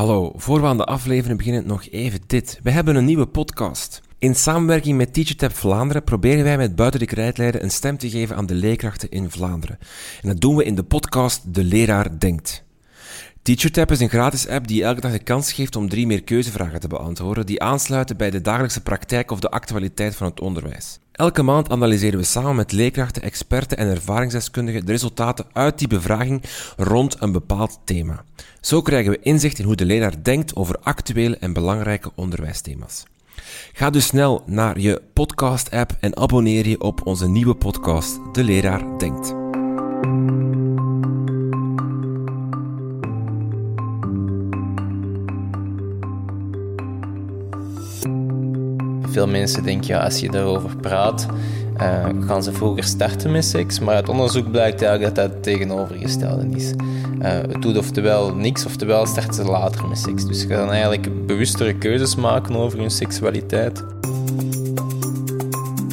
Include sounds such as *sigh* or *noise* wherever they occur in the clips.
Hallo, voor we aan de aflevering beginnen nog even dit. We hebben een nieuwe podcast. In samenwerking met TeacherTap Vlaanderen proberen wij met Buiten de Krijtlijden een stem te geven aan de leerkrachten in Vlaanderen. En dat doen we in de podcast De Leraar Denkt. TeacherTap is een gratis app die elke dag de kans geeft om drie meer keuzevragen te beantwoorden die aansluiten bij de dagelijkse praktijk of de actualiteit van het onderwijs. Elke maand analyseren we samen met leerkrachten, experten en ervaringsdeskundigen de resultaten uit die bevraging rond een bepaald thema. Zo krijgen we inzicht in hoe de leraar denkt over actuele en belangrijke onderwijsthema's. Ga dus snel naar je podcast-app en abonneer je op onze nieuwe podcast De Leraar Denkt. Veel mensen denken, ja, als je daarover praat, uh, gaan ze vroeger starten met seks. Maar uit onderzoek blijkt eigenlijk dat dat het tegenovergestelde is. Uh, het doet oftewel niks, oftewel starten ze later met seks. Dus je kan eigenlijk bewustere keuzes maken over hun seksualiteit.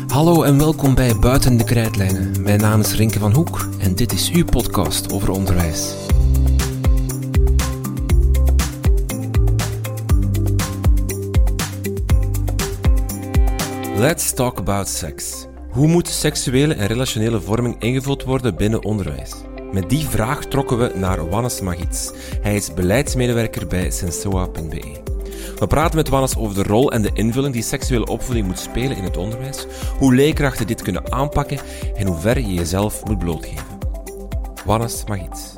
Hallo en welkom bij Buiten de Krijtlijnen. Mijn naam is Rinke van Hoek en dit is uw podcast over onderwijs. Let's talk about sex. Hoe moet seksuele en relationele vorming ingevuld worden binnen onderwijs? Met die vraag trokken we naar Wannes Magits. Hij is beleidsmedewerker bij Sensoa.be. We praten met Wannes over de rol en de invulling die seksuele opvoeding moet spelen in het onderwijs, hoe leerkrachten dit kunnen aanpakken en hoe ver je jezelf moet blootgeven. Wannes Magits.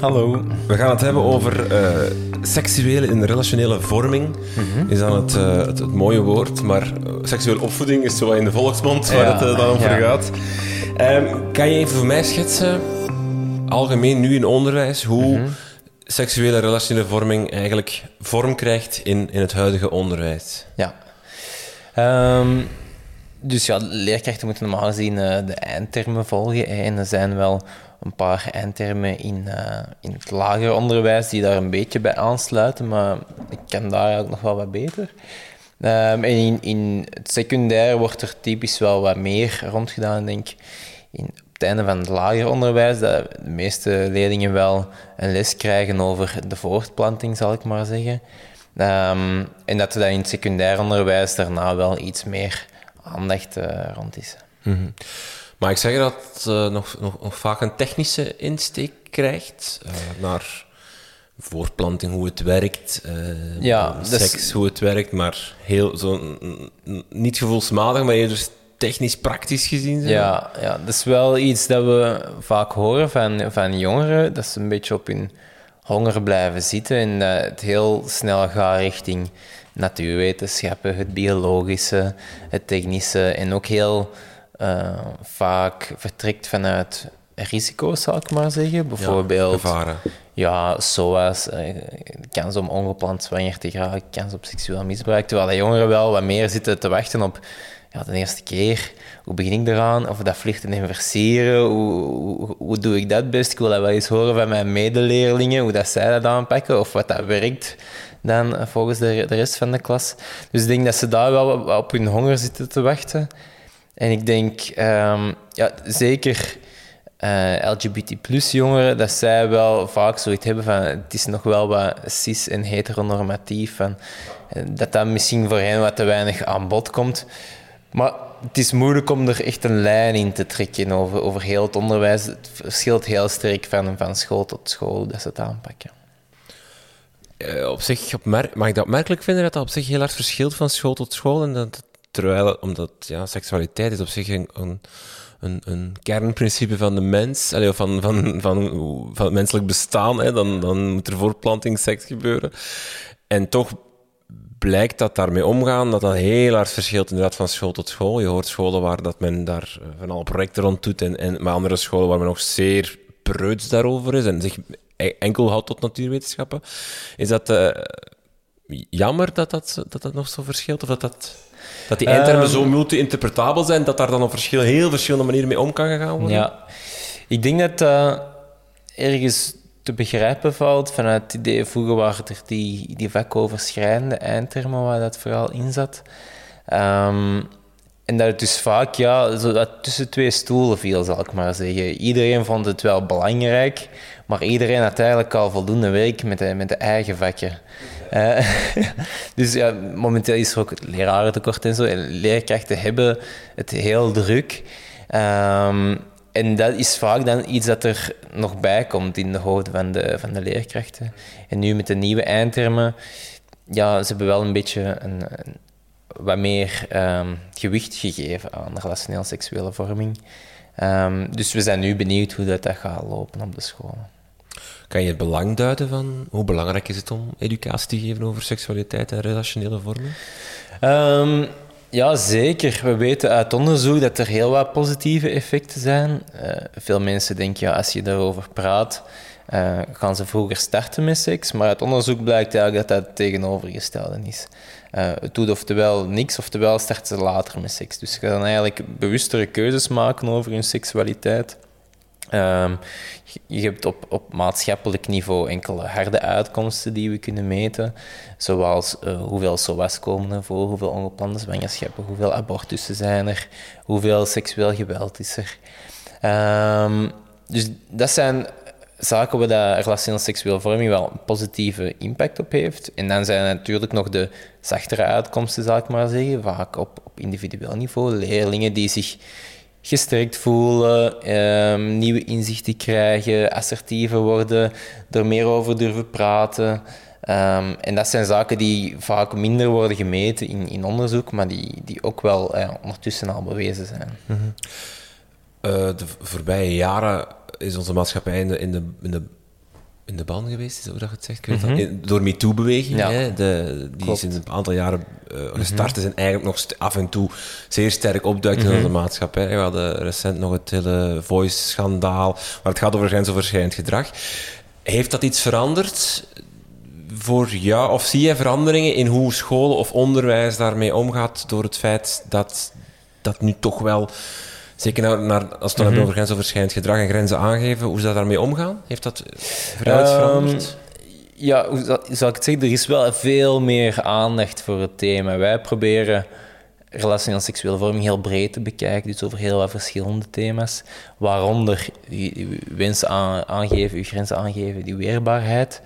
Hallo. We gaan het hebben over uh, seksuele en relationele vorming. Is dan het, uh, het, het, mooie woord, maar uh, seksuele opvoeding is zo in de volksmond waar ja, het dan over ja. gaat. Um, kan je even voor mij schetsen, algemeen nu in onderwijs, hoe mm -hmm. seksuele en relationele vorming eigenlijk vorm krijgt in, in het huidige onderwijs? Ja. Um, dus ja, leerkrachten moeten normaal gezien de eindtermen volgen. En er zijn wel een paar eindtermen in, uh, in het lager onderwijs die daar een beetje bij aansluiten, maar ik kan daar eigenlijk nog wel wat beter. Um, en in, in het secundair wordt er typisch wel wat meer rondgedaan, denk ik. In, op het einde van het lager onderwijs, dat de meeste leerlingen wel een les krijgen over de voortplanting, zal ik maar zeggen. Um, en dat er dan in het secundair onderwijs daarna wel iets meer aandacht uh, rond is. -hmm. Maar ik zeg dat het uh, nog, nog, nog, vaak een technische insteek krijgt uh, naar voortplanting, hoe het werkt, uh, ja, seks, dus... hoe het werkt, maar heel zo niet gevoelsmatig, maar eerder technisch, praktisch gezien. Zo. Ja, ja, dat is wel iets dat we vaak horen van, van jongeren, dat ze een beetje op hun honger blijven zitten en dat het heel snel gaat richting natuurwetenschappen, het biologische, het technische en ook heel uh, vaak vertrekt vanuit risico's, zal ik maar zeggen. Bijvoorbeeld, ja, gevaren. Ja, SOA's, uh, kans om ongepland zwanger te geraken, kans op seksueel misbruik. Terwijl de jongeren wel wat meer zitten te wachten op ja, de eerste keer. Hoe begin ik eraan? Of dat vliegen inverseren? Hoe, hoe, hoe, doe ik dat best? Ik wil dat wel eens horen van mijn medeleerlingen, hoe dat zij dat aanpakken of wat dat werkt dan volgens de, de rest van de klas. Dus ik denk dat ze daar wel op hun honger zitten te wachten. En ik denk, um, ja, zeker uh, LGBT jongeren, dat zij wel vaak zoiets hebben van het is nog wel wat cis en heteronormatief. Van, eh, dat dat misschien voor hen wat te weinig aan bod komt. Maar het is moeilijk om er echt een lijn in te trekken over, over heel het onderwijs. Het verschilt heel sterk van, van school tot school dat ze het aanpakken. Uh, op zich opmerk, mag ik dat opmerkelijk vinden dat dat op zich heel erg verschilt van school tot school en dat Terwijl, omdat ja, seksualiteit is op zich een, een, een kernprincipe van de mens, allee, van, van, van, van het menselijk bestaan, hè, dan, dan moet er voortplanting seks gebeuren. En toch blijkt dat daarmee omgaan, dat dat heel hard verschilt inderdaad van school tot school. Je hoort scholen waar dat men daar eh, van alle projecten rond doet en, en maar andere scholen waar men nog zeer preuts daarover is en zich e- enkel houdt tot natuurwetenschappen. Is dat uh, jammer dat dat, dat dat nog zo verschilt? Of dat, dat, dat die eindtermen um, zo multi-interpretabel zijn, dat daar dan op verschil, heel verschillende manieren mee om kan gegaan worden? Ja, ik denk dat uh, ergens te begrijpen valt vanuit het idee, vroeger waren er die, die vakoverschrijdende eindtermen waar dat vooral in zat. Um, en dat het dus vaak ja, zo dat tussen twee stoelen viel, zal ik maar zeggen. Iedereen vond het wel belangrijk, maar iedereen had eigenlijk al voldoende werk met de, met de eigen vakken. Uh, *laughs* dus ja, momenteel is er ook lerarentekort en zo. En leerkrachten hebben het heel druk. Um, en dat is vaak dan iets dat er nog bij komt in de hoofden van de, van de leerkrachten. En nu met de nieuwe eindtermen, ja, ze hebben wel een beetje een, wat meer um, gewicht gegeven aan relationeel seksuele vorming. Um, dus we zijn nu benieuwd hoe dat, dat gaat lopen op de scholen. Kan je het belang duiden van hoe belangrijk is het om educatie te geven over seksualiteit en relationele vormen? Um, ja, zeker. We weten uit onderzoek dat er heel wat positieve effecten zijn. Uh, veel mensen denken, ja, als je daarover praat, uh, gaan ze vroeger starten met seks. Maar uit onderzoek blijkt eigenlijk dat dat het tegenovergestelde is. Uh, het doet oftewel niks, oftewel starten ze later met seks. Dus je kan eigenlijk bewustere keuzes maken over hun seksualiteit. Um, je hebt op, op maatschappelijk niveau enkele harde uitkomsten die we kunnen meten, zoals uh, hoeveel SOA's komen er voor, hoeveel ongeplande zwangerschappen, hoeveel abortussen zijn er, hoeveel seksueel geweld is er. Um, dus dat zijn zaken waar dat relationeel seksuele vorming wel een positieve impact op heeft. En dan zijn er natuurlijk nog de zachtere uitkomsten, zal ik maar zeggen, vaak op, op individueel niveau. Leerlingen die zich gesterkt voelen, um, nieuwe inzichten krijgen, assertiever worden, er meer over durven praten. Um, en dat zijn zaken die vaak minder worden gemeten in, in onderzoek, maar die, die ook wel uh, ondertussen al bewezen zijn. Mm -hmm. uh, de voorbije jaren is onze maatschappij in de, in de, in de, in de ban geweest, is hoe dat het zegt. Mm -hmm. Door MeToo-beweging, ja. hè, de, die is in een aantal jaren uh, gestart is en eigenlijk nog af en toe zeer sterk opduikt in onze maatschappij. We hadden recent nog het hele Voice-schandaal, waar het gaat over grensoverschrijdend gedrag. Heeft dat iets veranderd voor jou? Of zie jij veranderingen in hoe scholen of onderwijs daarmee omgaat door het feit dat dat nu toch wel Zeker naar, naar, als het mm -hmm. over grensoverschrijdend gedrag en grenzen aangeven, hoe ze daar daarmee omgaan? Heeft dat vooruit veranderd? Um, ja, hoe zal ik het zeggen? Er is wel veel meer aandacht voor het thema. Wij proberen relationeel seksuele vorming heel breed te bekijken, dus over heel wat verschillende thema's, waaronder wensen aangeven, je grenzen aangeven, die weerbaarheid.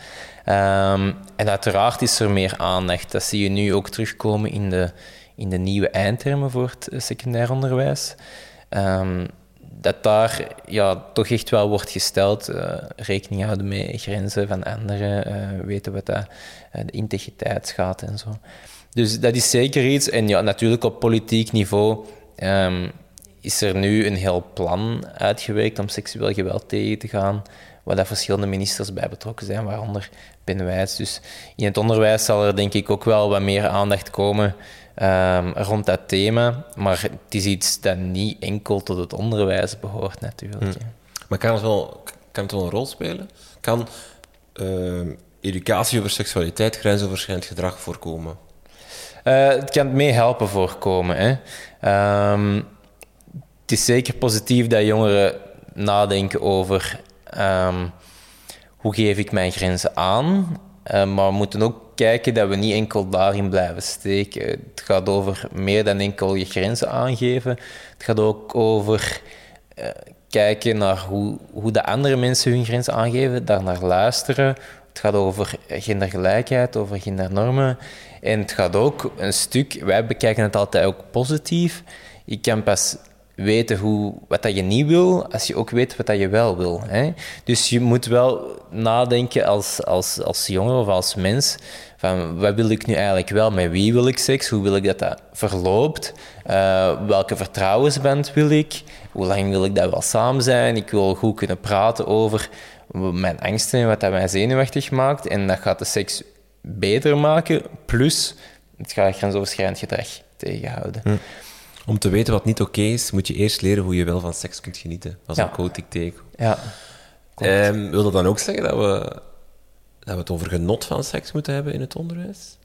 Um, en uiteraard is er meer aandacht. Dat zie je nu ook terugkomen in de, in de nieuwe eindtermen voor het eh, secundair onderwijs. Um, dat daar ja, toch echt wel wordt gesteld, uh, rekening houden met grenzen van anderen, uh, weten wat dat, uh, de integriteit gaat en zo. Dus dat is zeker iets. En ja, natuurlijk op politiek niveau um, is er nu een heel plan uitgewerkt om seksueel geweld tegen te gaan, waar daar verschillende ministers bij betrokken zijn, waaronder Ben Wijs. Dus in het onderwijs zal er denk ik ook wel wat meer aandacht komen um, rond dat thema. Maar het is iets dat niet enkel tot het onderwijs behoort, natuurlijk. Hmm. Maar kan het, wel, kan het wel een rol spelen? Kan uh, educatie over seksualiteit grensoverschrijdend gedrag voorkomen? Uh, het kan meehelpen voorkomen. Hè. Um, het is zeker positief dat jongeren nadenken over um, hoe geef ik mijn grenzen aan, uh, maar we moeten ook kijken dat we niet enkel daarin blijven steken. Het gaat over meer dan enkel je grenzen aangeven. Het gaat ook over uh, kijken naar hoe, hoe de andere mensen hun grenzen aangeven, daar naar luisteren. Het gaat over gendergelijkheid, over gendernormen. En het gaat ook een stuk, wij bekijken het altijd ook positief. Je kan pas weten hoe, wat dat je niet wil, als je ook weet wat dat je wel wil. Hè? Dus je moet wel nadenken als, als, als jongen of als mens, van wat wil ik nu eigenlijk wel, met wie wil ik seks, hoe wil ik dat dat verloopt, uh, welke vertrouwensband wil ik, hoe lang wil ik dat wel samen zijn, ik wil goed kunnen praten over mijn angsten en wat dat mij zenuwachtig maakt en dat gaat de seks beter maken, plus het gaat grensoverschrijdend gedrag tegenhouden. Hm. Om te weten wat niet oké is, moet je eerst leren hoe je wel van seks kunt genieten. Dat is Ja. een quote ik tegen. Ja. Ehm, wil dat dan ook zeggen dat we, dat we het over genot van seks moeten hebben in het onderwijs?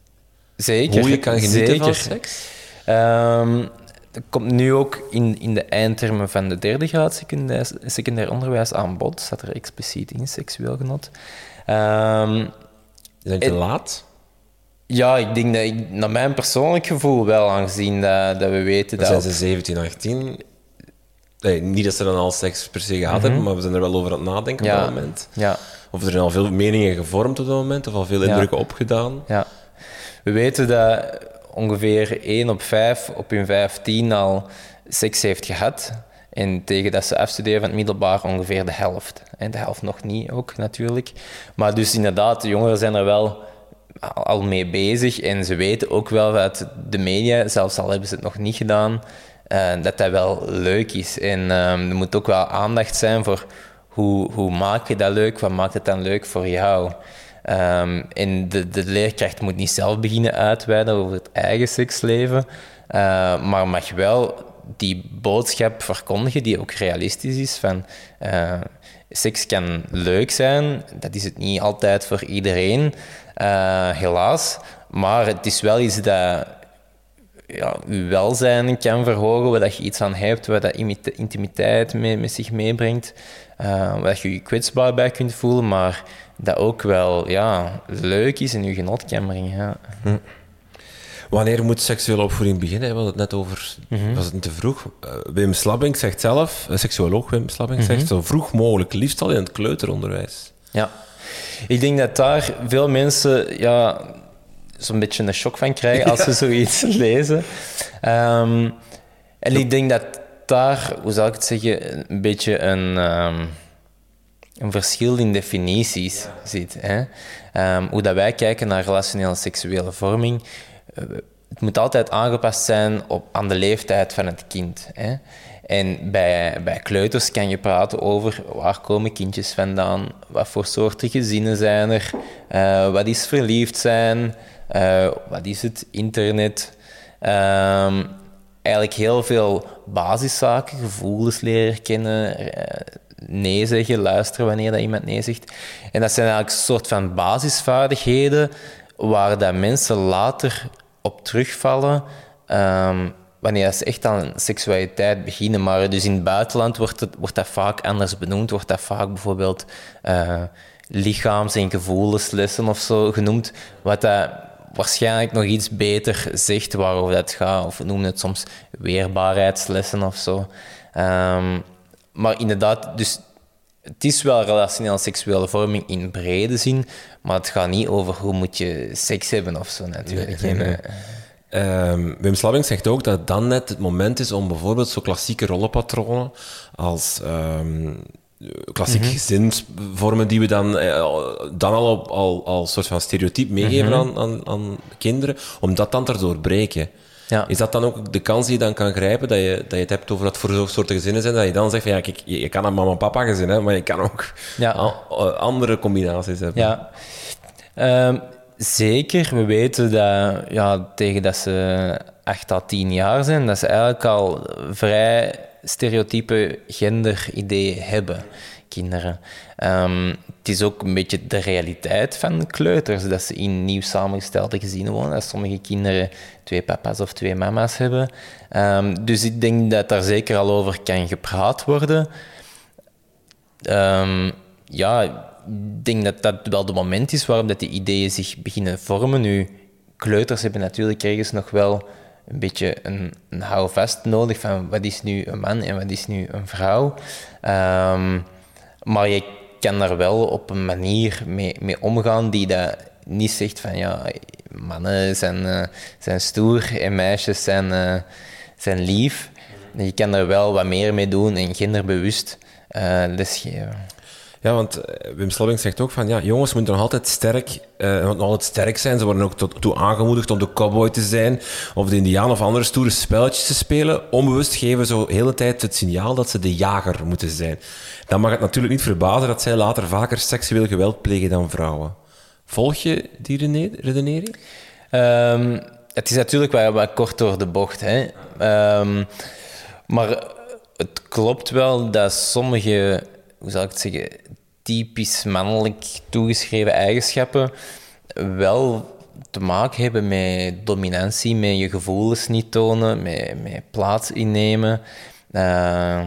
Zeker. Hoe je kan genieten Zeker. van seks? Ehm, dat komt nu ook in, in de eindtermen van de derde graad secundair, secundair onderwijs aan bod. Staat er expliciet in, seksueel genot. Is dat te laat? Ja, ik denk dat ik, naar mijn persoonlijk gevoel wel, aangezien dat, dat we weten dat... zijn ze 17, 18. Nee, niet dat ze dan al seks per se gehad hebben, maar we zijn er wel over aan het nadenken Mhm. Ja. op dat moment. Ja, Of er zijn al veel meningen gevormd op dat moment, of al veel indrukken opgedaan. ja. We weten dat ongeveer 1 op 5 op hun 15 al seks heeft gehad. En tegen dat ze afstuderen van het middelbaar ongeveer de helft. En de helft nog niet ook, natuurlijk. Maar dus inderdaad, de jongeren zijn er wel al mee bezig. En ze weten ook wel dat de media, zelfs al hebben ze het nog niet gedaan, eh, dat dat wel leuk is. En ehm, er moet ook wel aandacht zijn voor hoe, hoe maak je dat leuk, wat maakt het dan leuk voor jou. Ehm, en de, de leerkracht moet niet zelf beginnen uitweiden over het eigen seksleven, eh, maar mag wel die boodschap verkondigen die ook realistisch is van eh, seks kan leuk zijn, dat is het niet altijd voor iedereen, helaas, maar het is wel iets dat ja, je welzijn kan verhogen, waar dat je iets aan hebt, waar dat imite- intimiteit mee, met zich meebrengt, eh, waar dat je je kwetsbaar bij kunt voelen, maar dat ook wel ja, leuk is en je genot kan brengen. Ja. Wanneer moet seksuele opvoeding beginnen? We hadden het net over, Mhm. was het niet te vroeg? Eh, Wim Slabbing zegt zelf, een seksuoloog Wim Slabbing Mhm. zegt zo vroeg mogelijk, liefst al in het kleuteronderwijs. Ja. Ik denk dat daar veel mensen ja, zo'n beetje een shock van krijgen als ze zoiets *laughs* lezen. Ehm, en ik denk dat daar, hoe zou ik het zeggen, een beetje een, ehm, een verschil in definities zit. Hè? Ehm, hoe dat wij kijken naar relationele seksuele vorming. eh, het moet altijd aangepast zijn op, aan de leeftijd van het kind. Hè? En bij, bij kleuters kan je praten over waar komen kindjes vandaan, wat voor soorten gezinnen zijn er, eh, wat is verliefd zijn, eh, wat is het internet. Ehm, eigenlijk heel veel basiszaken, gevoelens leren kennen, eh, nee zeggen, luisteren wanneer dat iemand nee zegt. En dat zijn eigenlijk een soort van basisvaardigheden waar dat mensen later op terugvallen. Ehm, wanneer ze echt aan seksualiteit beginnen. Maar dus in het buitenland wordt, het, wordt dat vaak anders benoemd, wordt dat vaak bijvoorbeeld eh, lichaams- en gevoelenslessen of zo genoemd, wat dat waarschijnlijk nog iets beter zegt waarover dat gaat. Of we noemen het soms weerbaarheidslessen of zo. Ehm, maar inderdaad, dus het is wel relationeel seksuele vorming in brede zin, maar het gaat niet over hoe moet je seks hebben of zo natuurlijk. Nee, nee. Ehm, Wim Slabbing zegt ook dat het dan net het moment is om bijvoorbeeld zo klassieke rollenpatronen als ehm, klassieke Mhm. gezinsvormen die we dan, eh, dan al op, al, al soort van stereotyp meegeven Mhm. aan, aan, aan kinderen, om dat dan te doorbreken. Ja. Is dat dan ook de kans die je dan kan grijpen, dat je, dat je het hebt over wat voor zo'n soorten gezinnen zijn, dat je dan zegt van ja, kijk, je, je kan een mama-papa gezin hebben, maar je kan ook Ja. eh, andere combinaties hebben. Ja, Ehm, zeker. We weten dat ja, tegen dat ze 8 à 10 jaar zijn, dat ze eigenlijk al vrij stereotype genderideeën hebben, kinderen. Ehm, het is ook een beetje de realiteit van kleuters, dat ze in nieuw samengestelde gezinnen wonen, dat sommige kinderen twee papa's of twee mama's hebben. Ehm, dus ik denk dat daar zeker al over kan gepraat worden. Ehm, ja, denk dat dat wel het moment is waarop dat die ideeën zich beginnen vormen. Nu, kleuters hebben natuurlijk ergens nog wel een beetje een, houvast nodig van wat is nu een man en wat is nu een vrouw. Ehm, maar je kan daar wel op een manier mee, mee omgaan die dat niet zegt van ja, mannen zijn, eh, zijn stoer en meisjes zijn, eh, zijn lief. Je kan er wel wat meer mee doen en genderbewust eh lesgeven. Ja, want eh, Wim Slabbing zegt ook van, ja, jongens moeten nog altijd sterk, eh, nog altijd sterk zijn. Ze worden ook tot, toe aangemoedigd om de cowboy te zijn, of de indiaan of andere stoere spelletjes te spelen. Onbewust geven ze de hele tijd het signaal dat ze de jager moeten zijn. Dan mag het natuurlijk niet verbazen dat zij later vaker seksueel geweld plegen dan vrouwen. Volg je die redenering? Ehm, het is natuurlijk wel wat kort door de bocht. Hè? Ehm, maar het klopt wel dat sommige, hoe zal ik het zeggen, typisch mannelijk toegeschreven eigenschappen wel te maken hebben met dominantie, met je gevoelens niet tonen, met, met plaats innemen. Uh,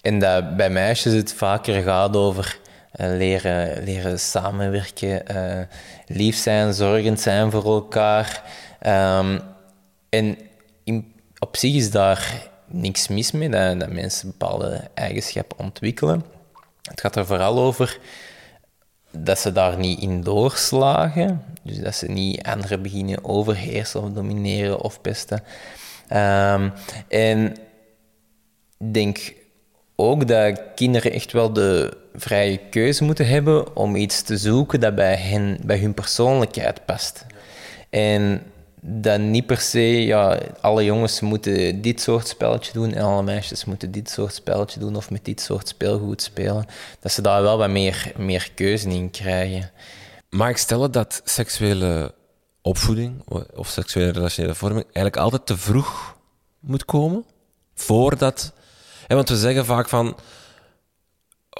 en dat bij meisjes het vaker gaat over uh, leren, leren samenwerken, uh, lief zijn, zorgend zijn voor elkaar. Um, en op zich is daar niks mis mee dat mensen bepaalde eigenschappen ontwikkelen. Het gaat er vooral over dat ze daar niet in doorslagen. Dus dat ze niet anderen beginnen overheersen of domineren of pesten. Um, en ik denk ook dat kinderen echt wel de vrije keuze moeten hebben om iets te zoeken dat bij, hen, bij hun persoonlijkheid past. En dat niet per se, ja, alle jongens moeten dit soort spelletje doen en alle meisjes moeten dit soort spelletje doen of met dit soort speelgoed spelen. Dat ze daar wel wat meer, meer keuze in krijgen. Mag ik stellen dat seksuele opvoeding of seksuele relationele vorming eigenlijk altijd te vroeg moet komen? Voordat... want we zeggen vaak van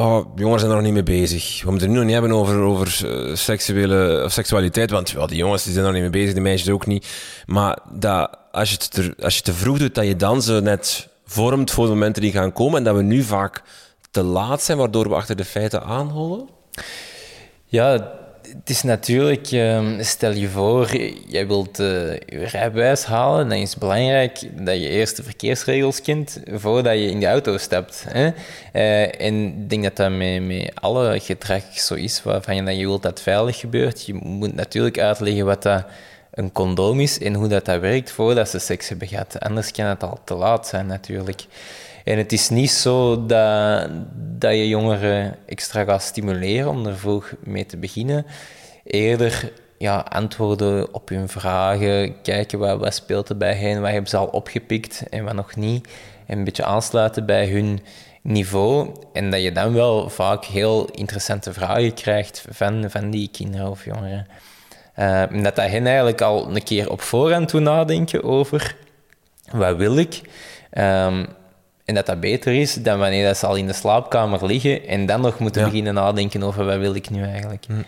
Oh, jongens zijn er nog niet mee bezig. We moeten het nu nog niet hebben over, over uh, seksuele, of seksualiteit, want ja, die jongens die zijn er nog niet mee bezig, die meisjes ook niet. Maar dat, als, je het te, als je te vroeg doet, dat je dan zo net vormt voor de momenten die gaan komen en dat we nu vaak te laat zijn, waardoor we achter de feiten aanholen? Ja, het is natuurlijk, ehm, stel je voor, jij wilt uh, je rijbewijs halen, dan is het belangrijk dat je eerst de verkeersregels kent voordat je in de auto stapt. Hè? Uh, en ik denk dat dat met, met alle gedrag zo is, waarvan je, dat je wilt dat veilig gebeurt. Je moet natuurlijk uitleggen wat dat een condoom is en hoe dat, dat werkt voordat ze seks hebben gehad. Anders kan het al te laat zijn natuurlijk. En het is niet zo dat, dat je jongeren extra gaat stimuleren om er vroeg mee te beginnen. Eerder ja, antwoorden op hun vragen, kijken wat, wat speelt er bij hen, wat hebben ze al opgepikt en wat nog niet. En een beetje aansluiten bij hun niveau. En dat je dan wel vaak heel interessante vragen krijgt van, van die kinderen of jongeren. Uh, dat dat hen eigenlijk al een keer op voorhand doen nadenken over wat wil ik. Um, en dat dat beter is dan wanneer dat ze al in de slaapkamer liggen en dan nog moeten beginnen nadenken over wat wil ik nu eigenlijk. Hm.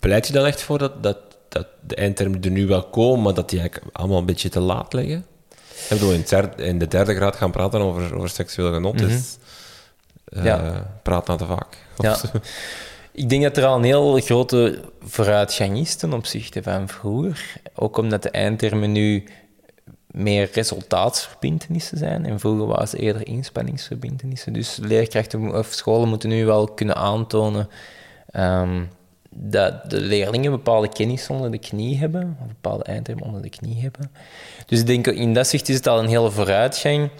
Pleit je dan echt voor dat, dat, dat de eindtermen er nu wel komen, maar dat die eigenlijk allemaal een beetje te laat liggen? Ik bedoel, in, in de derde graad gaan praten over, over seksueel genot mm -hmm. is uh, ja. praat te vaak. Ja. Ik denk dat er al een heel grote vooruitgang is ten opzichte van vroeger. Ook omdat de eindtermen nu meer resultaatsverbindenissen zijn. En vroeger waren ze eerder inspanningsverbindenissen. Dus leerkrachten of scholen moeten nu wel kunnen aantonen um, dat de leerlingen bepaalde kennis onder de knie hebben, of bepaalde eindtermen onder de knie hebben. Dus ik denk, in dat zicht is het al een hele vooruitgang.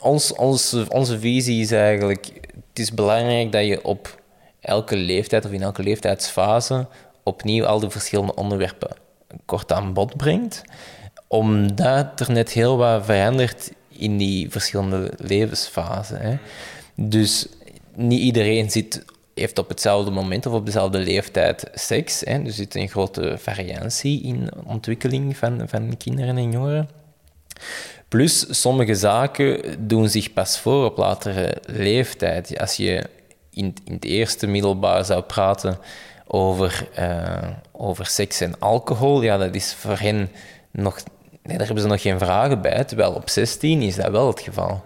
Ons, onze, onze visie is eigenlijk, het is belangrijk dat je op elke leeftijd of in elke leeftijdsfase opnieuw al die verschillende onderwerpen kort aan bod brengt omdat er net heel wat verandert in die verschillende levensfasen. Dus niet iedereen zit, heeft op hetzelfde moment of op dezelfde leeftijd seks. Hè. Er zit een grote variatie in ontwikkeling van, van kinderen en jongeren. Plus, sommige zaken doen zich pas voor op latere leeftijd. Als je in, in het eerste middelbaar zou praten over, uh, over seks en alcohol, ja, dat is voor hen nog Nee, daar hebben ze nog geen vragen bij. Terwijl op 16 is dat wel het geval.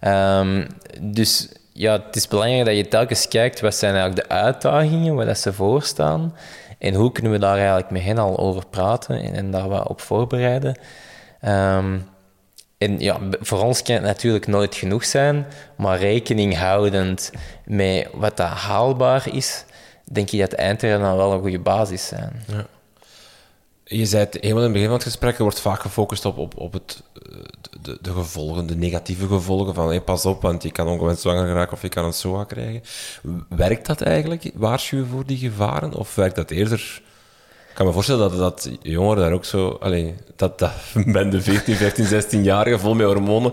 Um, dus ja, het is belangrijk dat je telkens kijkt wat zijn eigenlijk de uitdagingen waar dat ze voor staan. En hoe kunnen we daar eigenlijk met hen al over praten en, daar wat op voorbereiden. Um, en ja, voor ons kan het natuurlijk nooit genoeg zijn, maar rekening houdend met wat dat haalbaar is, denk ik dat eindtermen dan wel een goede basis zijn. Ja. Je zei het helemaal in het begin van het gesprek, er wordt vaak gefocust op, op, op het, de, de gevolgen, de negatieve gevolgen van hey, pas op, want je kan ongewenst zwanger geraken of je kan een SOA krijgen. Werkt dat eigenlijk, waarschuwen voor die gevaren, of werkt dat eerder kan me voorstellen dat, dat jongeren daar ook zo... Allee, dat, dat ben de 14, 15, 16-jarigen vol met hormonen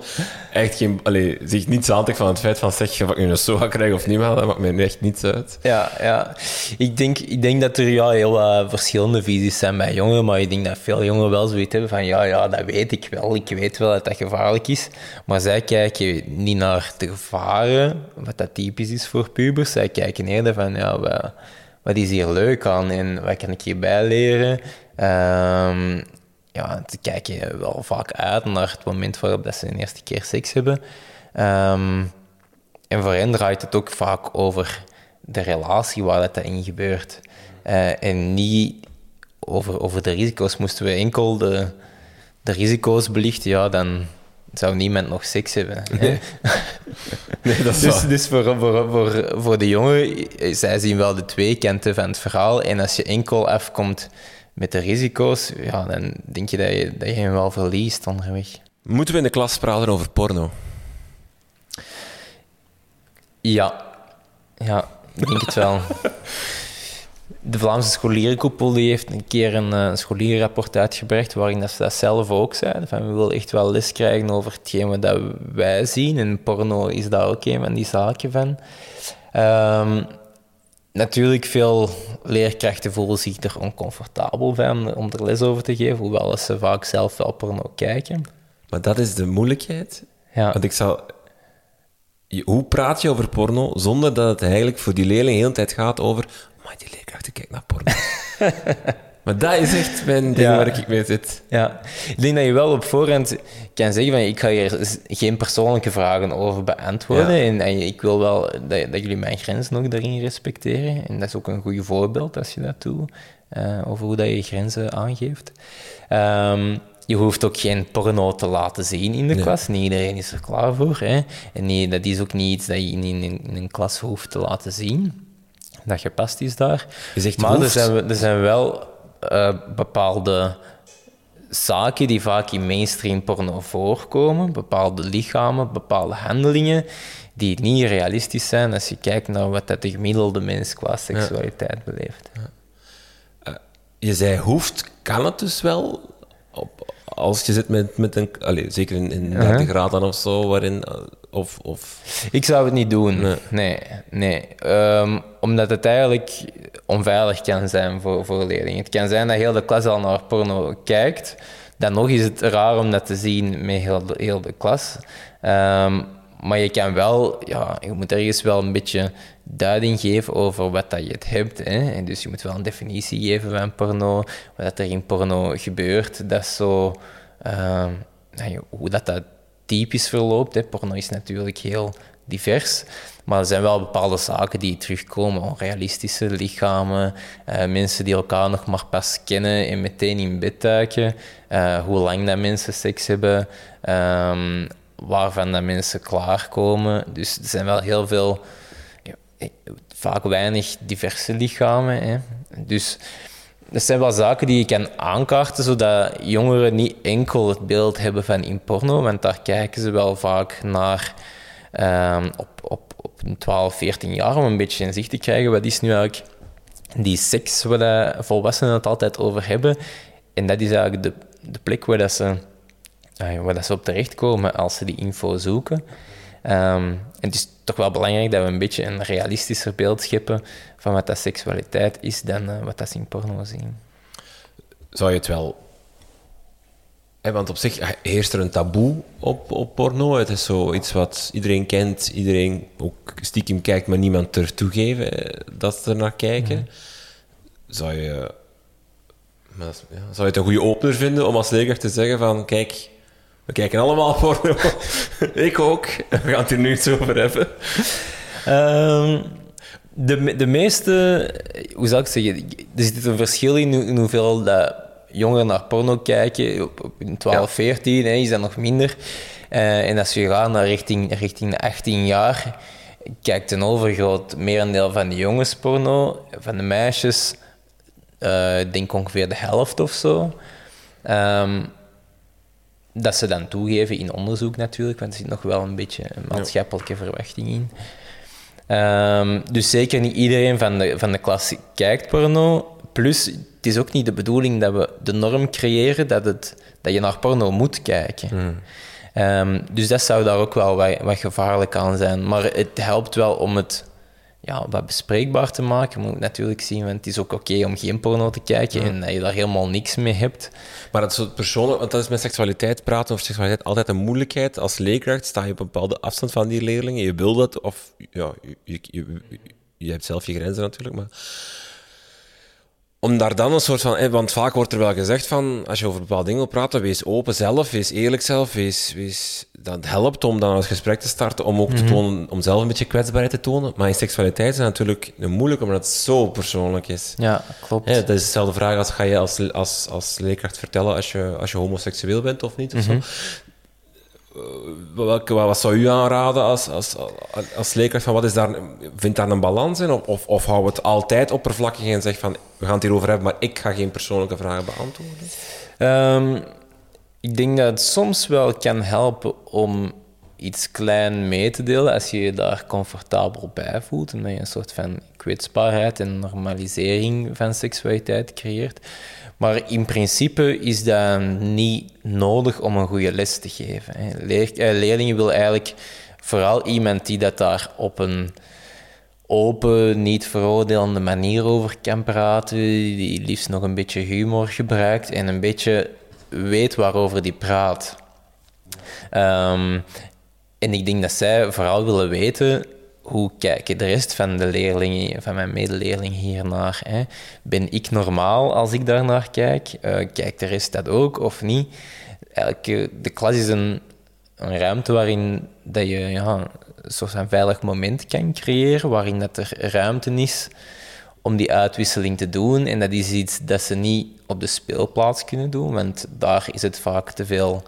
echt geen, allee, zich niets aantrekt van het feit van zeg, of ik nu een soga krijg of niet, maar dat maakt mij echt niets uit. Ja, ja. Ik, denk, ik denk dat er ja, heel wat verschillende visies zijn bij jongeren, maar ik denk dat veel jongeren wel zoiets hebben van ja, ja, dat weet ik wel. Ik weet wel dat dat gevaarlijk is. Maar zij kijken niet naar de gevaren, wat dat typisch is voor pubers. Zij kijken eerder van ja, wat is hier leuk aan en wat kan ik hierbij leren? Um, ja, ze kijken wel vaak uit naar het moment waarop dat ze een eerste keer seks hebben. Um, en voor hen draait het ook vaak over de relatie waar dat in gebeurt. Uh, en niet over, over de risico's. Moesten we enkel de, de risico's belichten, ja, dan zou niemand nog seks hebben. Nee. *laughs* nee dat is dus, dus voor, voor, voor, voor de jongen, zij zien wel de twee kanten van het verhaal. En als je enkel afkomt met de risico's, ja, dan denk je dat je, dat je hem wel verliest onderweg. Moeten we in de klas praten over porno? Ja, ja ik denk het wel. *laughs* De Vlaamse scholierenkoepel die heeft een keer een uh, scholierenrapport uitgebracht waarin dat ze dat zelf ook zeiden. Van, we willen echt wel les krijgen over hetgeen dat wij zien. En porno is daar ook een van die zaken van. Um, natuurlijk, veel leerkrachten voelen zich er oncomfortabel van om er les over te geven, hoewel ze vaak zelf wel porno kijken. Maar dat is de moeilijkheid. Ja. Want ik zou... Hoe praat je over porno zonder dat het eigenlijk voor die leerling de hele tijd gaat over... Maar die leerkrachten kijken naar porno. *laughs* Maar dat is echt mijn ding waar ik mee zit. Ja, ik denk dat je wel op voorhand kan zeggen van ik ga hier geen persoonlijke vragen over beantwoorden. En, en, ik wil wel dat, dat, jullie mijn grenzen ook daarin respecteren. En dat is ook een goed voorbeeld als je dat doet, uh, over hoe dat je grenzen aangeeft. Um, je hoeft ook geen porno te laten zien in de klas. Niet iedereen is er klaar voor. Hè? En nee, dat is ook niet iets dat je in, in, in een klas hoeft te laten zien. Dat gepast is daar. maar er zijn, er zijn wel uh, bepaalde zaken die vaak in mainstream porno voorkomen, bepaalde lichamen, bepaalde handelingen, die niet realistisch zijn als je kijkt naar wat dat de gemiddelde mens qua seksualiteit beleeft. Ja. Uh, je zei hoeft, kan het dus wel? Op, als je zit met, met een, allez, zeker in, in 30 graden of zo, waarin eh, of, of... Ik zou het niet doen. Nee, nee. Ehm, omdat het eigenlijk onveilig kan zijn voor, voor leerlingen. Het kan zijn dat heel de klas al naar porno kijkt. Dan nog is het raar om dat te zien met heel de, heel de klas. Ehm, maar je kan wel, ja, je moet ergens wel een beetje duiding geven over wat dat je hebt. Hè? En dus je moet wel een definitie geven van porno, wat er in porno gebeurt. Dat is zo, uh, hoe dat, dat typisch verloopt. Hè. Porno is natuurlijk heel divers. Maar er zijn wel bepaalde zaken die terugkomen. Onrealistische lichamen, uh, mensen die elkaar nog maar pas kennen en meteen in bed duiken. Uh, hoe lang dat mensen seks hebben, um, waarvan dat mensen klaarkomen. Dus er zijn wel heel veel, ja, vaak weinig diverse lichamen. Hè. Dus dat zijn wel zaken die je kan aankaarten, zodat jongeren niet enkel het beeld hebben van in porno, want daar kijken ze wel vaak naar um, op, op, op 12, 14 jaar om een beetje inzicht te krijgen. Wat is nu eigenlijk die seks waar volwassenen het altijd over hebben? En dat is eigenlijk de, de plek waar, dat ze, waar dat ze op terechtkomen als ze die info zoeken. Um, en het is toch wel belangrijk dat we een beetje een realistischer beeld scheppen van wat dat seksualiteit is dan uh, wat dat ze in porno zien. Zou je het wel... want op zich heerst er een taboe op, op porno. Het is zoiets wat iedereen kent, iedereen ook stiekem kijkt, maar niemand er toegeven dat ze er naar kijken. Mhm. Zou je... ja, zou je het een goede opener vinden om als leerkracht te zeggen van... Kijk, we kijken allemaal porno. *laughs* ik ook. We gaan het hier nu iets over hebben. Um, de, de meeste, hoe zou ik zeggen, er zit een verschil in, hoeveel dat jongeren naar porno kijken. Op, op 12, 14 hè, is dat nog minder. Uh, en als je gaat naar richting, richting 18 jaar, kijkt een overgroot merendeel van de jongens porno. Van de meisjes, uh, denk ongeveer de helft of zo. Um, dat ze dan toegeven in onderzoek natuurlijk, want er zit nog wel een beetje een maatschappelijke verwachting in. Um, dus zeker niet iedereen van de, van de klas kijkt porno. Plus, het is ook niet de bedoeling dat we de norm creëren dat, het, dat je naar porno moet kijken. Hmm. Ehm, dus dat zou daar ook wel wat, wat gevaarlijk aan zijn. Maar het helpt wel om het ja, wat bespreekbaar te maken. Je moet natuurlijk zien, want het is ook oké om geen porno te kijken en dat je daar helemaal niks mee hebt. Maar is zo persoonlijk, want dat is met seksualiteit praten over seksualiteit altijd een moeilijkheid. Als leerkracht sta je op een bepaalde afstand van die leerlingen. Je wil dat, of ja, je, je, je, je hebt zelf je grenzen natuurlijk, maar om daar dan een soort van... Want vaak wordt er wel gezegd van, als je over bepaalde dingen wil praten, wees open zelf, wees eerlijk zelf, wees... wees dat helpt om dan het gesprek te starten, om ook te Mhm. tonen, om zelf een beetje kwetsbaarheid te tonen. Maar in seksualiteit is het natuurlijk moeilijk, omdat het zo persoonlijk is. Ja, klopt. Ja, dat is dezelfde vraag als ga je als, als, als leerkracht vertellen als je, als je homoseksueel bent of niet. Of Mhm. zo. Eh, welke, wat, wat zou u aanraden als, als, als, leerkracht? Van wat is daar, vindt daar een balans in? Of, of, of hou het altijd oppervlakkig en zeg van we gaan het hierover hebben, maar ik ga geen persoonlijke vragen beantwoorden? Ehm, ik denk dat het soms wel kan helpen om iets klein mee te delen als je je daar comfortabel bij voelt. En dat je een soort van kwetsbaarheid en normalisering van seksualiteit creëert. Maar in principe is dat niet nodig om een goede les te geven. Leer, eh, leerlingen willen eigenlijk vooral iemand die dat daar op een open, niet veroordelende manier over kan praten, die liefst nog een beetje humor gebruikt en een beetje weet waarover die praat. Ehm, en ik denk dat zij vooral willen weten hoe kijken de rest van de leerlingen, van mijn medeleerlingen hiernaar. Hè? Ben ik normaal als ik daar naar kijk? Eh, kijkt de rest dat ook of niet? Elke, de klas is een, een ruimte waarin dat je ja, een soort veilig moment kan creëren, waarin dat er ruimte is om die uitwisseling te doen. En dat is iets dat ze niet op de speelplaats kunnen doen, want daar is het vaak te veel,